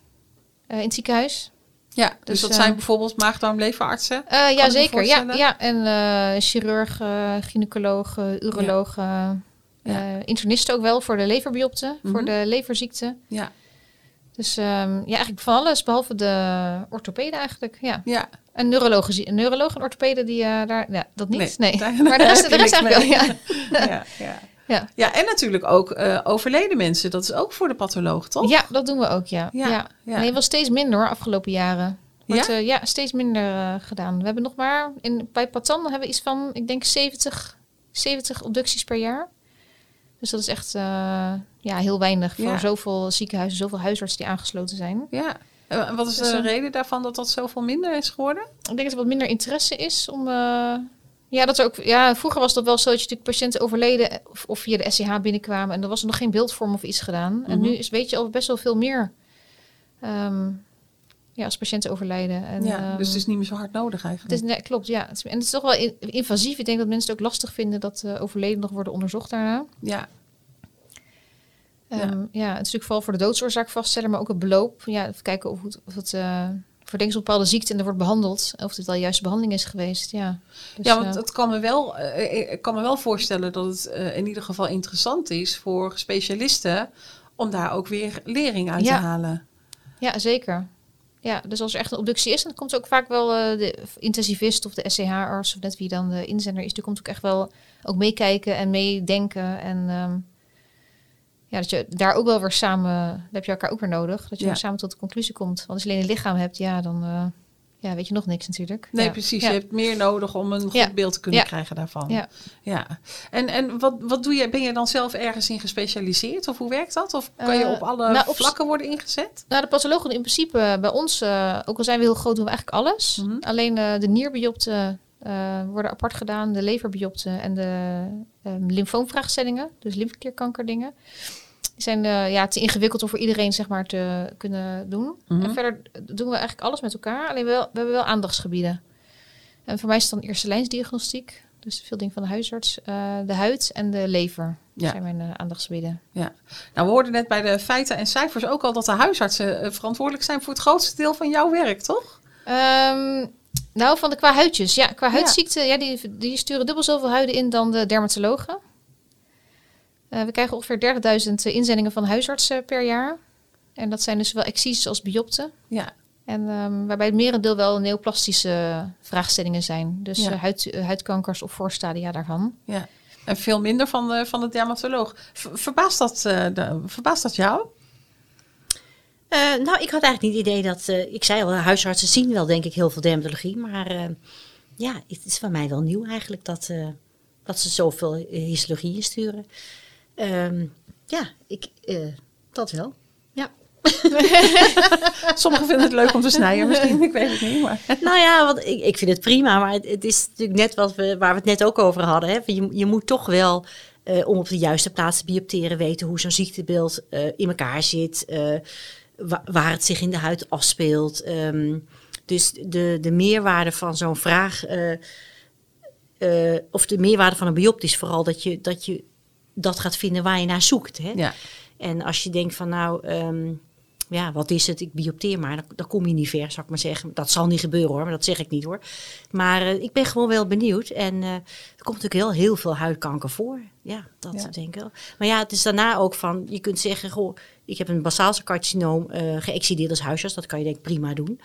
in het ziekenhuis. Ja, dus, Dus, dat eh, zijn bijvoorbeeld maag-darm-leverartsen. Eh, ik ja, zeker. Ja, ja. En eh, chirurg, eh, gynaecoloog, eh, uroloog, eh, Ja. eh, internisten ook wel voor de leverbiopten, Mhm. voor de leverziekte. Ja, Dus ehm, ja, eigenlijk van alles, behalve de orthopeden eigenlijk. Ja. ja. En neurologen, zie- een neuroloog en orthopeden, die eh, daar, ja, dat niet. Nee. Maar de rest, de rest eigenlijk wel, ja. ja, ja. Ja. Ja, en natuurlijk ook eh, overleden mensen. Dat is ook voor de patholoog, toch? Ja, dat doen we ook, ja. Ja, ja. ja. Nee, wel steeds minder hoor, afgelopen jaren. Wordt, Ja? ja? ja, steeds minder eh, gedaan. We hebben nog maar, in, bij Patan hebben we iets van, ik denk 70, 70 obducties per jaar. Dus dat is echt eh, ja, heel weinig voor zoveel ziekenhuizen, zoveel huisartsen die aangesloten zijn. Ja. En wat is Dus, de eh, reden daarvan dat dat zoveel minder is geworden? Ik denk dat er wat minder interesse is om... eh, ja, dat er ook, ja, vroeger was dat wel zo dat je natuurlijk patiënten overleden of, of via de SCH binnenkwamen en er was er nog geen beeldvorm of iets gedaan. En Mhm. nu is, weet je al best wel veel meer ehm, ja, als patiënten overlijden. En, ja, ehm, dus het is niet meer zo hard nodig het eigenlijk. is, nee, klopt, ja. Het is- en het is toch wel in- invasief. Ik denk dat mensen het ook lastig vinden dat uh, overleden nog worden onderzocht daarna. Ja, Ehm, Ja. ja. het is natuurlijk vooral voor de doodsoorzaak vaststellen, maar ook het beloop. Ja, even kijken of het, of het uh, verdenkt op bepaalde ziekte en er wordt behandeld. Of het wel de juiste behandeling is geweest. Ja, dus, ja want het kan me wel, uh, ik kan me wel voorstellen dat het uh, in ieder geval interessant is voor specialisten om daar ook weer lering uit ja. te halen. Ja, zeker. Ja, dus als er echt een obductie is, dan komt ook vaak wel uh, de intensivist of de SCH-arts of net wie dan de inzender is, die komt ook echt wel ook meekijken en meedenken. En um, ja, dat je daar ook wel weer samen, daar heb je elkaar ook weer nodig, dat je ja. samen tot de conclusie komt. Want als je alleen een lichaam hebt, ja, dan uh, ja, weet je nog niks natuurlijk. Nee, ja. precies. Ja. Je hebt meer nodig om een goed beeld te kunnen krijgen daarvan. Ja. ja. En, en wat, wat doe je? Ben je dan zelf ergens in gespecialiseerd? Of hoe werkt dat? Of kan je Eh, op alle nou, op- vlakken worden ingezet? Nou, de pathologen in principe eh, bij ons, uh, ook al zijn we heel groot, doen we eigenlijk alles. Mhm. Alleen de nierbiopten worden apart gedaan, de leverbiopten en de um, lymfoomvraagstellingen, dus lymfeklierkankerdingen. Die zijn eh, ja, te ingewikkeld om voor iedereen zeg maar, te kunnen doen. Mhm. En verder doen we eigenlijk alles met elkaar. Alleen wel, we hebben wel aandachtsgebieden. En voor mij is het dan eerste lijnsdiagnostiek. Dus veel dingen van de huisarts. eh, de huid en de lever Ja. zijn mijn eh, aandachtsgebieden. Ja. Nou, we hoorden net bij de feiten en cijfers ook al dat de huisartsen verantwoordelijk zijn voor het grootste deel van jouw werk, toch? Ehm, nou, van de qua huidjes. Ja, qua huidziekte, ja, die, die sturen dubbel zoveel huiden in dan de dermatologen. Eh, we krijgen ongeveer 30.000 inzendingen van huisartsen per jaar. En dat zijn dus zowel excises als biopten. Ja. En ehm, waarbij het merendeel wel neoplastische vraagstellingen zijn. Dus Ja. eh, huid, eh, huidkankers of voorstadia daarvan. ja. En veel minder van de, van de dermatoloog. Ver- Verbaast dat, eh, de- verbaast dat jou? Eh, nou, ik had eigenlijk niet het idee dat... eh, ik zei al, huisartsen zien wel denk ik heel veel dermatologie. Maar eh, ja, het is voor mij wel nieuw eigenlijk dat, dat ze zoveel histologie insturen. Ehm, ja, ik, dat wel. Ja. Sommigen vinden het leuk om te snijden misschien, ik weet het niet. Maar... nou ja, want ik, ik vind het prima. Maar het, het is natuurlijk net wat we, waar we het net ook over hadden. Hè. Je, je moet toch wel, om op de juiste plaats te biopteren, weten hoe zo'n ziektebeeld in elkaar zit. eh, wa- waar het zich in de huid afspeelt. Ehm, dus de, de meerwaarde van zo'n vraag, eh, of de meerwaarde van een biopt is vooral dat je dat, je dat gaat vinden waar je naar zoekt. Hè? Ja. En als je denkt van nou, ehm, ja, wat is het? Ik biopteer maar. Dan, dan kom je niet ver, zou ik maar zeggen. Dat zal niet gebeuren hoor, maar dat zeg ik niet hoor. Maar eh, ik ben gewoon wel benieuwd. En eh, er komt natuurlijk heel, heel veel huidkanker voor. Ja, dat Ja. denk ik wel. Maar ja, het is daarna ook van, je kunt zeggen, goh, ik heb een basaalcelcarcinoom uh, geëxcideerd als huisarts. Dat kan je denk ik prima doen.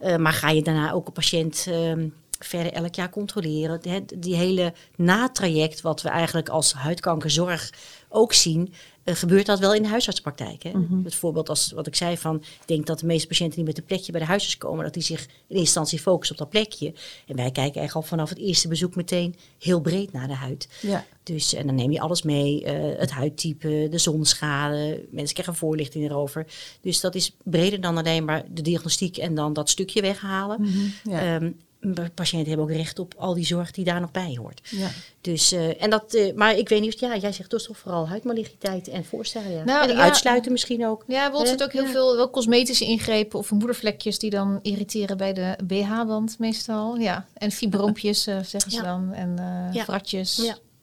Uh, maar ga je daarna ook een patiënt um, verder elk jaar controleren? Die, hele natraject wat we eigenlijk als huidkankerzorg ook zien, uh, gebeurt dat wel in de huisartspraktijk. Hè? Het voorbeeld als wat ik zei van, ik denk dat de meeste patiënten die met een plekje bij de huisarts komen, dat die zich in eerste instantie focussen op dat plekje. En wij kijken eigenlijk al vanaf het eerste bezoek meteen heel breed naar de huid. Ja. Dus en dan neem je alles mee, uh, het huidtype, de zonschade, mensen krijgen voorlichting erover. Dus dat is breder dan alleen maar de diagnostiek en dan dat stukje weghalen. Mm-hmm. Ja. Um, patiënten hebben ook recht op al die zorg die daar nog bij hoort. Ja. Dus, uh, en dat, uh, maar ik weet niet, ja, jij zegt dus toch vooral huidmaligniteit en voorstellen. Ja. Nou, en ja. uitsluiten misschien ook. Ja, Hè? zit ook heel Ja. veel wel cosmetische ingrepen of moedervlekjes die dan irriteren bij de BH-band meestal. Ja, en fibroompjes uh, zeggen ze dan en uh,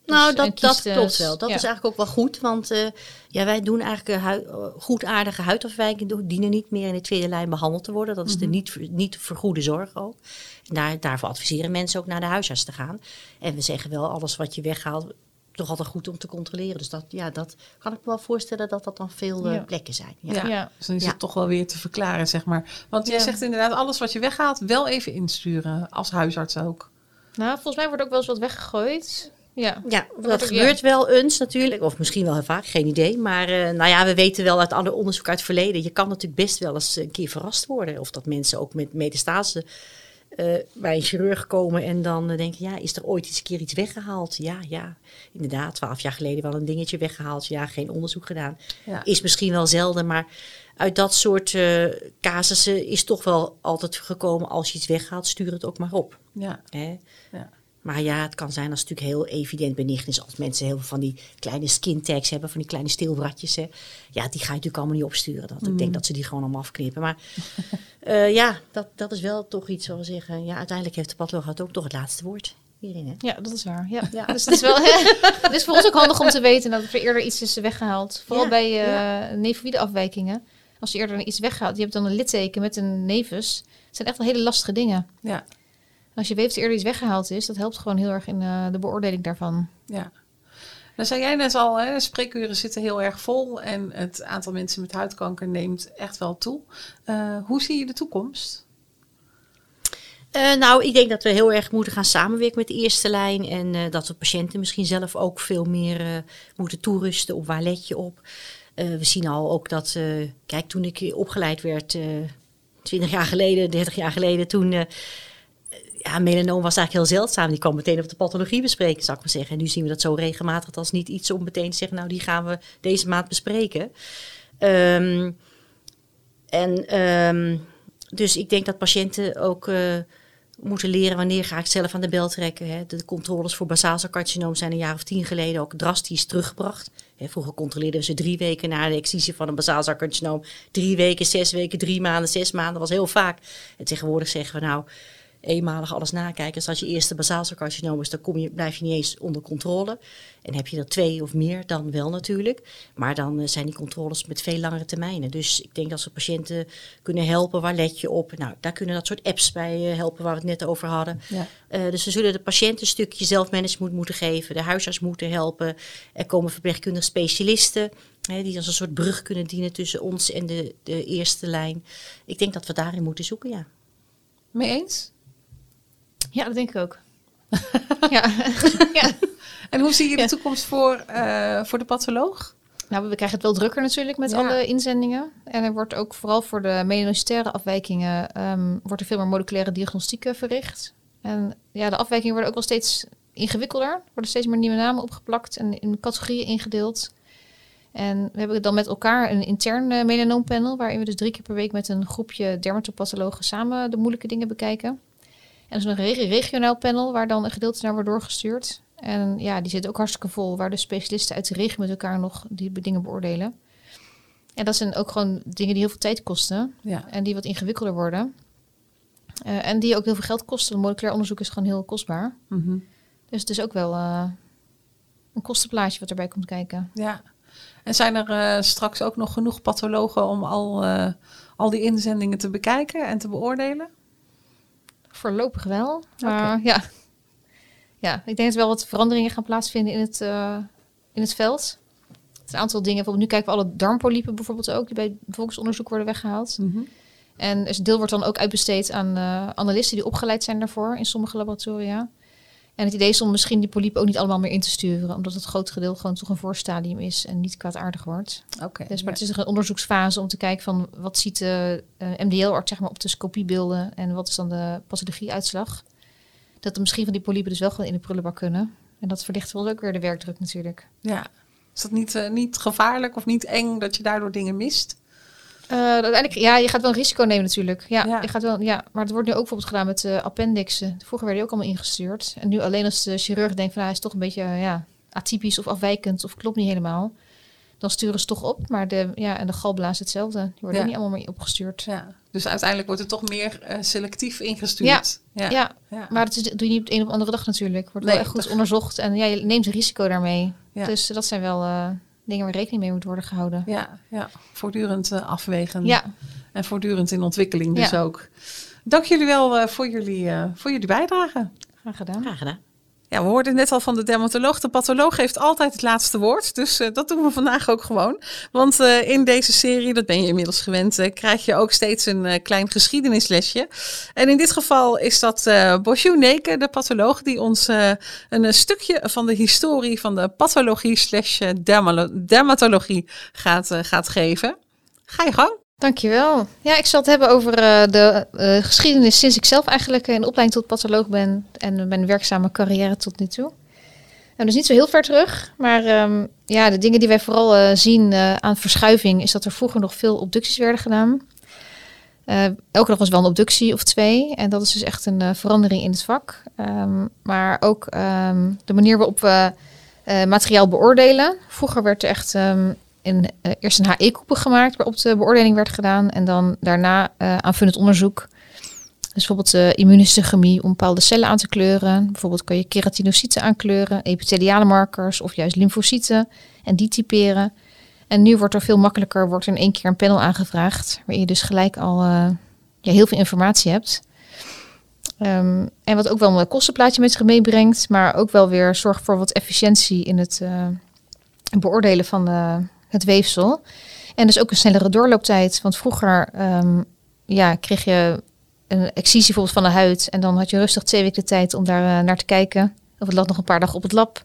Dus, Nou, dat, dat kiestes. klopt wel. Dat Ja. is eigenlijk ook wel goed. Want uh, ja, wij doen eigenlijk uh, hui, goedaardige huidafwijkingen. dienen niet meer in de tweede lijn behandeld te worden. Dat is de niet, niet vergoede zorg ook. Daar, daarvoor adviseren mensen ook naar de huisarts te gaan. En we zeggen wel, alles wat je weghaalt, toch altijd goed om te controleren. Dus dat, ja, dat kan ik me wel voorstellen dat dat dan veel Ja. plekken zijn. Ja. Ja. Ja. Dus dan is Ja. het toch wel weer te verklaren, zeg maar. Want Ja. zegt inderdaad, alles wat je weghaalt, wel even insturen. Als huisarts ook. Nou, volgens mij wordt ook wel eens wat weggegooid. Ja. Ja, dat gebeurt wel eens natuurlijk. Of misschien wel heel vaak, geen idee. Maar eh, nou ja, we weten wel uit alle onderzoek uit het verleden. Je kan natuurlijk best wel eens een keer verrast worden. Of dat mensen ook met metastase eh, bij een chirurg komen en dan eh, denken... ja, is er ooit eens een keer iets weggehaald? Ja, ja, inderdaad. Twaalf jaar geleden wel een dingetje weggehaald. Ja, geen onderzoek gedaan. Ja. Is misschien wel zelden, maar uit dat soort casussen is toch wel altijd gekomen... als je iets weghaalt, stuur het ook maar op. Ja. Hè? Ja. Maar ja, het kan zijn als het natuurlijk heel evident benicht is. Als mensen heel veel van die kleine skin tags hebben, van die kleine stilbratjes. Hè. Ja, die ga je natuurlijk allemaal niet opsturen. Dat, Ik denk dat ze die gewoon allemaal afknippen. Maar uh, ja, dat, dat is wel toch iets waar we zeggen. Ja, uiteindelijk heeft de patholoog ook toch het laatste woord hierin. Hè. Ja, dat is waar. Ja. Ja. Dus het is wel. het is voor ons ook handig om te weten dat er eerder iets is weggehaald. Vooral Ja, bij uh, ja. nefoïde afwijkingen. Als je eerder iets weghaalt, je hebt dan een litteken met een nevus. Het zijn echt wel hele lastige dingen. Ja. Als je weet dat er eerder iets weggehaald is, dat helpt gewoon heel erg in uh, de beoordeling daarvan. Ja. Dan zei jij net al, hè, de spreekuren zitten heel erg vol en het aantal mensen met huidkanker neemt echt wel toe. Uh, hoe zie je de toekomst? Uh, nou, ik denk dat we heel erg moeten gaan samenwerken met de eerste lijn. En uh, dat we patiënten misschien zelf ook veel meer uh, moeten toerusten op waar let je op. we zien al ook dat, kijk, toen ik opgeleid werd, 20 jaar geleden, 30 jaar geleden, toen ja, melanoom was eigenlijk heel zeldzaam. Die kwam meteen op de pathologie bespreken, zou ik maar zeggen. En nu zien we dat zo regelmatig als niet iets om meteen te zeggen... nou, die gaan we deze maand bespreken. Um, en um, dus ik denk dat patiënten ook uh, moeten leren wanneer ga ik zelf aan de bel trekken. Hè. De controles voor basaalcelcarcinoom zijn een jaar of tien geleden ook drastisch teruggebracht. Hè, vroeger controleerden ze drie weken na de excisie van een basaalcelcarcinoom. Drie weken, zes weken, drie maanden, zes maanden was heel vaak. En tegenwoordig zeggen we nou eenmalig alles nakijken. Dus als je eerste basaalcelcarcinoom is, dan kom je, blijf je niet eens onder controle. En heb je er twee of meer, dan wel natuurlijk. Maar dan eh, zijn die controles met veel langere termijnen. Dus ik denk dat ze patiënten kunnen helpen. Waar let je op? Nou, daar kunnen dat soort apps bij eh, helpen waar we het net over hadden. Ja. Eh, dus we zullen de patiënt een stukje zelfmanagement moeten geven. De huisarts moeten helpen. Er komen verpleegkundige specialisten. Hè, die als een soort brug kunnen dienen tussen ons en de, de eerste lijn. Ik denk dat we daarin moeten zoeken, ja. Mee eens? Ja, dat denk ik ook. ja. ja. En hoe zie je de Ja. toekomst voor, eh, voor de patholoog? Nou, we krijgen het wel drukker natuurlijk met Ja. alle inzendingen. En er wordt ook vooral voor de melanocitaire afwijkingen... ehm, wordt er veel meer moleculaire diagnostiek verricht. En ja, de afwijkingen worden ook wel steeds ingewikkelder. Er worden steeds meer nieuwe namen opgeplakt en in categorieën ingedeeld. En we hebben dan met elkaar een intern eh, melanoompanel... waarin we dus drie keer per week met een groepje dermatopathologen... samen de moeilijke dingen bekijken. En is een re- regionaal panel waar dan een gedeelte naar wordt doorgestuurd. En ja, die zit ook hartstikke vol, waar de specialisten uit de regio met elkaar nog die dingen beoordelen. En dat zijn ook gewoon dingen die heel veel tijd kosten Ja. en die wat ingewikkelder worden. Eh, en die ook heel veel geld kosten. Moleculair onderzoek is gewoon heel kostbaar. Mhm. Dus het is ook wel eh, een kostenplaatje wat erbij komt kijken. ja. En zijn er eh, straks ook nog genoeg pathologen om al, al die inzendingen te bekijken en te beoordelen? Voorlopig wel. Maar ja. ja, ik denk dat wel wat veranderingen gaan plaatsvinden in het, eh, in het veld. Het een aantal dingen, bijvoorbeeld nu kijken we alle darmpolypen bijvoorbeeld ook, die bij volksonderzoek worden weggehaald. En dus een deel wordt dan ook uitbesteed aan eh, analisten die opgeleid zijn daarvoor in sommige laboratoria. En het idee is om misschien die polypen ook niet allemaal meer in te sturen, omdat het groot deel gewoon toch een voorstadium is en niet kwaadaardig wordt. Oké. Dus, maar het is een onderzoeksfase om te kijken van wat ziet de eh, MDL-arts zeg maar, op de scopiebeelden en wat is dan de pathologie-uitslag. Dat er misschien van die polypen dus wel gewoon in de prullenbak kunnen. En dat verlicht wel ook weer de werkdruk natuurlijk. Ja. Is dat niet, eh, niet gevaarlijk of niet eng dat je daardoor dingen mist? Eh, uiteindelijk, ja, je gaat wel een risico nemen natuurlijk. Ja, Ja. Je gaat wel, ja, maar het wordt nu ook bijvoorbeeld gedaan met eh, appendixen. Vroeger werden die ook allemaal ingestuurd. En nu alleen als de chirurg denkt van nou, hij is toch een beetje eh, ja, atypisch of afwijkend of klopt niet helemaal. Dan sturen ze toch op. Maar de, ja, en de galblaas hetzelfde. Die worden Ja. niet allemaal meer opgestuurd. Ja. Dus uiteindelijk wordt het toch meer selectief ingestuurd. Ja. Ja, maar dat is, doe je niet op de een op de andere dag natuurlijk. Wordt Nee, wel echt goed dat- onderzocht. En ja, je neemt een risico daarmee. Dus dat zijn wel dingen waar rekening mee moet worden gehouden. Ja, ja. voortdurend eh, afwegen. Ja, En voortdurend in ontwikkeling dus Ja. ook. Dank jullie wel eh, voor, jullie, eh, voor jullie bijdrage. graag gedaan. Graag gedaan. Ja, we hoorden net al van de dermatoloog. De patholoog heeft altijd het laatste woord. Dus eh, dat doen we vandaag ook gewoon. Want eh, in deze serie, dat ben je inmiddels gewend, eh, krijg je ook steeds een klein geschiedenislesje. En in dit geval is dat Bosju Neke, de patholoog, die ons een stukje van de historie van de pathologie slash dermatologie gaat, gaat geven. Ga je gang. Dankjewel. Ja, ik zal het hebben over eh, de eh, geschiedenis sinds ik zelf eigenlijk in opleiding tot patholoog ben en mijn werkzame carrière tot nu toe. En dus niet zo heel ver terug, maar ehm, ja, de dingen die wij vooral eh, zien aan verschuiving is dat er vroeger nog veel obducties werden gedaan. Elke dag was wel een obductie of twee en dat is dus echt een verandering in het vak. Ehm, maar ook ehm, de manier waarop we materiaal beoordelen. Vroeger werd er echt ehm, eh, eerst een HE-koepel gemaakt waarop de beoordeling werd gedaan. En dan daarna eh aanvullend onderzoek. Dus bijvoorbeeld uh, immunohistochemie om bepaalde cellen aan te kleuren. Bijvoorbeeld kan je keratinocyten aankleuren, epitheliale markers of juist lymfocyten en die typeren. En nu wordt er veel makkelijker, wordt er in één keer een panel aangevraagd, waarin je dus gelijk al uh, heel veel informatie hebt. Um, en wat ook wel een kostenplaatje met zich meebrengt, maar ook wel weer zorgt voor wat efficiëntie in het uh, beoordelen van de, het weefsel. En dus ook een snellere doorlooptijd. Want vroeger um, ja, kreeg je een excisie bijvoorbeeld van de huid. En dan had je rustig twee weken de tijd om daar uh, naar te kijken. Of het lag nog een paar dagen op het lab.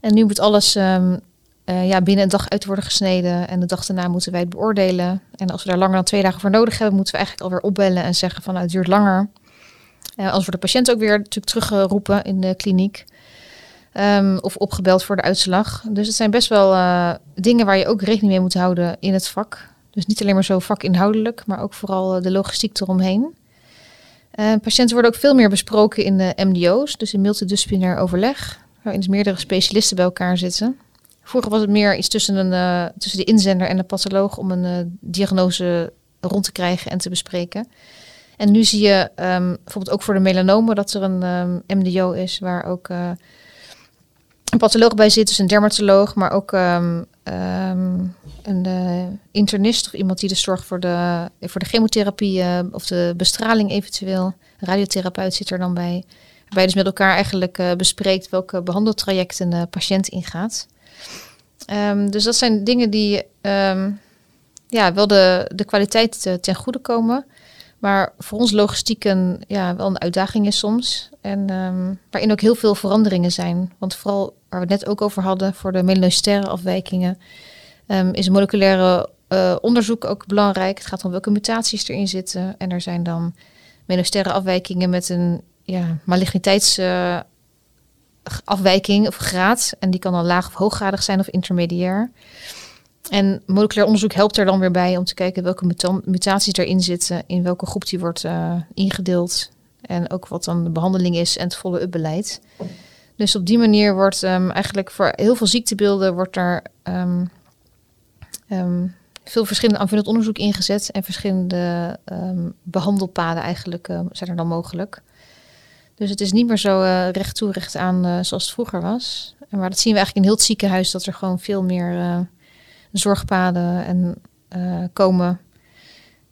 En nu moet alles um, uh, ja, binnen een dag uit worden gesneden. En de dag daarna moeten wij het beoordelen. En als we daar langer dan twee dagen voor nodig hebben, moeten we eigenlijk alweer opbellen en zeggen van nou, het duurt langer. Uh, anders wordt de patiënt ook weer natuurlijk teruggeroepen in de kliniek. Um, of opgebeld voor de uitslag. Dus het zijn best wel uh, dingen waar je ook rekening mee moet houden in het vak. Dus niet alleen maar zo vakinhoudelijk, maar ook vooral uh, de logistiek eromheen. Uh, patiënten worden ook veel meer besproken in de MDO's, dus in multidisciplinair overleg, waarin dus meerdere specialisten bij elkaar zitten. Vroeger was het meer iets tussen, een, tussen de inzender en de patholoog om een diagnose rond te krijgen en te bespreken. En nu zie je um, bijvoorbeeld ook voor de melanomen dat er een um, MDO is waar ook een patholoog bij zit, dus een dermatoloog, maar ook um, een uh, internist of iemand die de zorg voor de, voor de chemotherapie uh, of de bestraling eventueel, een radiotherapeut zit er dan bij. Waarbij je dus met elkaar eigenlijk uh, bespreekt welke behandeltrajecten de patiënt ingaat. Um, dus dat zijn dingen die ja, wel de, de kwaliteit ten goede komen. Maar voor ons logistiek een, ja, wel een uitdaging is soms. En um, waarin ook heel veel veranderingen zijn. Want vooral waar we het net ook over hadden, voor de melanocitaire afwijkingen, um, is moleculaire uh, onderzoek ook belangrijk. Het gaat om welke mutaties erin zitten. En er zijn dan melanocitaire afwijkingen met een ja, maligniteitsafwijking uh, of graad. En die kan dan laag of hooggradig zijn of intermediair. En moleculair onderzoek helpt er dan weer bij om te kijken welke muta mutaties erin zitten, in welke groep die wordt uh, ingedeeld en ook wat dan de behandeling is en het follow-up beleid. Dus op die manier wordt um, eigenlijk voor heel veel ziektebeelden wordt er um, um, veel verschillende aanvullend onderzoek ingezet en verschillende behandelpaden eigenlijk zijn er dan mogelijk. Dus het is niet meer zo uh, recht toe recht aan uh, zoals het vroeger was. Maar dat zien we eigenlijk in heel het ziekenhuis dat er gewoon veel meer zorgpaden en, uh, komen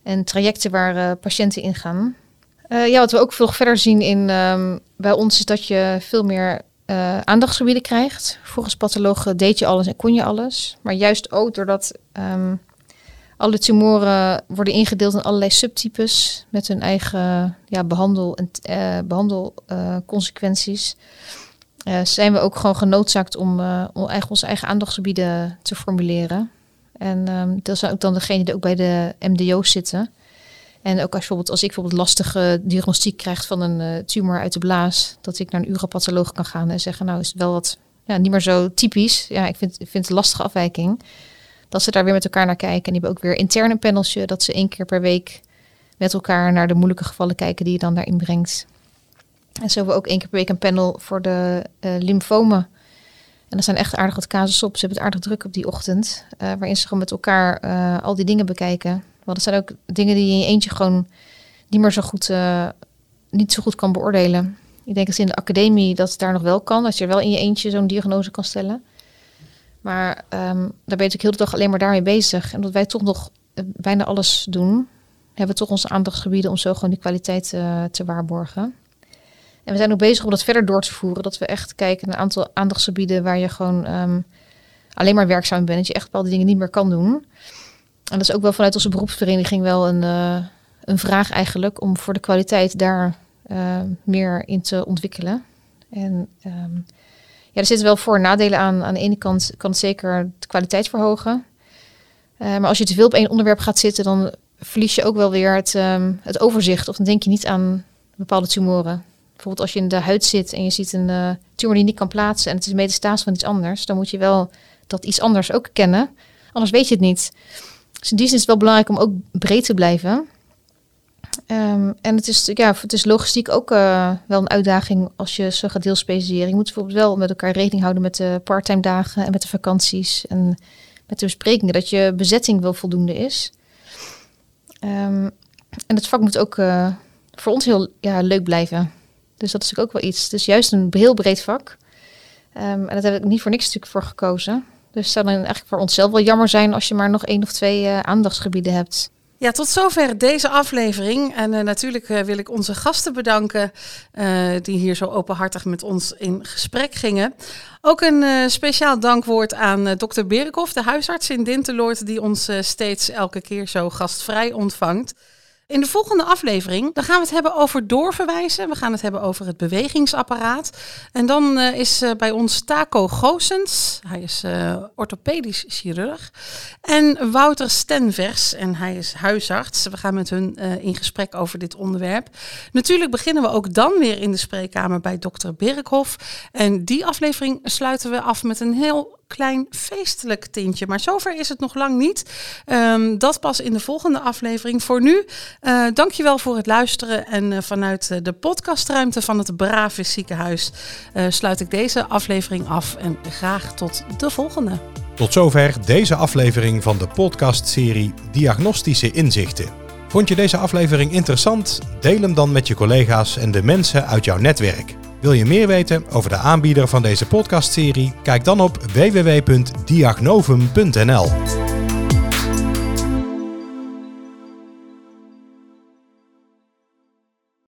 en trajecten waar uh, patiënten ingaan. Uh, ja, wat we ook veel verder zien in, um, bij ons is dat je veel meer aandachtsgebieden krijgt. Volgens pathologen deed je alles en kon je alles. Maar juist ook doordat um, alle tumoren worden ingedeeld in allerlei subtypes met hun eigen ja, behandel- en behandelconsequenties. Uh, zijn we ook gewoon genoodzaakt om, uh, onze eigen aandachtsgebieden te formuleren. En dat zijn ook dan degenen die ook bij de MDO's zitten. En ook als, bijvoorbeeld, als ik bijvoorbeeld lastige diagnostiek krijg van een uh, tumor uit de blaas, dat ik naar een uropatholoog kan gaan en zeggen, nou is het wel wat ja, niet meer zo typisch. Ja, ik vind, ik vind het een lastige afwijking. Dat ze daar weer met elkaar naar kijken. En die hebben ook weer intern een paneltje, dat ze één keer per week met elkaar naar de moeilijke gevallen kijken die je dan daarin brengt. En zo hebben we ook één keer per week een panel voor de uh, lymfomen. En er zijn echt aardig wat casussen op. Ze hebben het aardig druk op die ochtend. Uh, waarin ze gewoon met elkaar uh, al die dingen bekijken. Want dat zijn ook dingen die je in je eentje gewoon niet meer zo goed, niet zo goed kan beoordelen. Ik denk dat in de academie dat het daar nog wel kan. Als je wel in je eentje zo'n diagnose kan stellen. Maar um, daar ben natuurlijk heel de dag alleen maar daarmee bezig. En dat wij toch nog bijna alles doen, hebben we toch onze aandachtsgebieden om zo gewoon die kwaliteit te waarborgen. En we zijn ook bezig om dat verder door te voeren. Dat we echt kijken naar een aantal aandachtsgebieden waar je gewoon um, alleen maar werkzaam bent. Dat je echt bepaalde dingen niet meer kan doen. En dat is ook wel vanuit onze beroepsvereniging wel een, uh, een vraag eigenlijk om voor de kwaliteit daar uh, meer in te ontwikkelen. En um, ja, er zitten wel voor- en nadelen aan. Aan de ene kant kan het zeker de kwaliteit verhogen. Uh, maar als je te veel op één onderwerp gaat zitten, dan verlies je ook wel weer het, het overzicht. Of dan denk je niet aan bepaalde tumoren bijvoorbeeld als je in de huid zit en je ziet een uh, tumor die niet kan plaatsen en het is een van iets anders, dan moet je wel dat iets anders ook kennen. Anders weet je het niet. Dus in die zin is het wel belangrijk om ook breed te blijven. Um, en het is, ja, het is logistiek ook uh, wel een uitdaging als je zo gaat deelspecialiseren. Je moet bijvoorbeeld wel met elkaar rekening houden met de parttime dagen en met de vakanties en met de besprekingen, dat je bezetting wel voldoende is. Um, en het vak moet ook uh, voor ons heel ja, leuk blijven. Dus dat is ook wel iets. Dus juist een heel breed vak. Um, en dat heb ik niet voor niks natuurlijk voor gekozen. Dus het zou eigenlijk voor onszelf wel jammer zijn als je maar nog één of twee uh, aandachtsgebieden hebt. Ja, tot zover deze aflevering. En uh, natuurlijk uh, wil ik onze gasten bedanken die hier zo openhartig met ons in gesprek gingen. Ook een speciaal dankwoord aan dokter Berikhoff, de huisarts in Dinteloord, die ons steeds elke keer zo gastvrij ontvangt. In de volgende aflevering dan gaan we het hebben over doorverwijzen. We gaan het hebben over het bewegingsapparaat. En dan uh, is uh, bij ons Taco Goosens. Hij is uh, orthopedisch chirurg. En Wouter Stenvers. En hij is huisarts. We gaan met hun in gesprek over dit onderwerp. Natuurlijk beginnen we ook dan weer in de spreekkamer bij dokter Birkhoff. En die aflevering sluiten we af met een heel klein feestelijk tintje. Maar zover is het nog lang niet. Ehm, dat pas in de volgende aflevering. Voor nu, uh, dankjewel voor het luisteren. En uh, vanuit de podcastruimte van het Bravis Ziekenhuis sluit ik deze aflevering af. En graag tot de volgende. Tot zover deze aflevering van de podcastserie Diagnostische Inzichten. Vond je deze aflevering interessant? Deel hem dan met je collega's en de mensen uit jouw netwerk. Wil je meer weten over de aanbieder van deze podcastserie? Kijk dan op www.diagnovum.nl.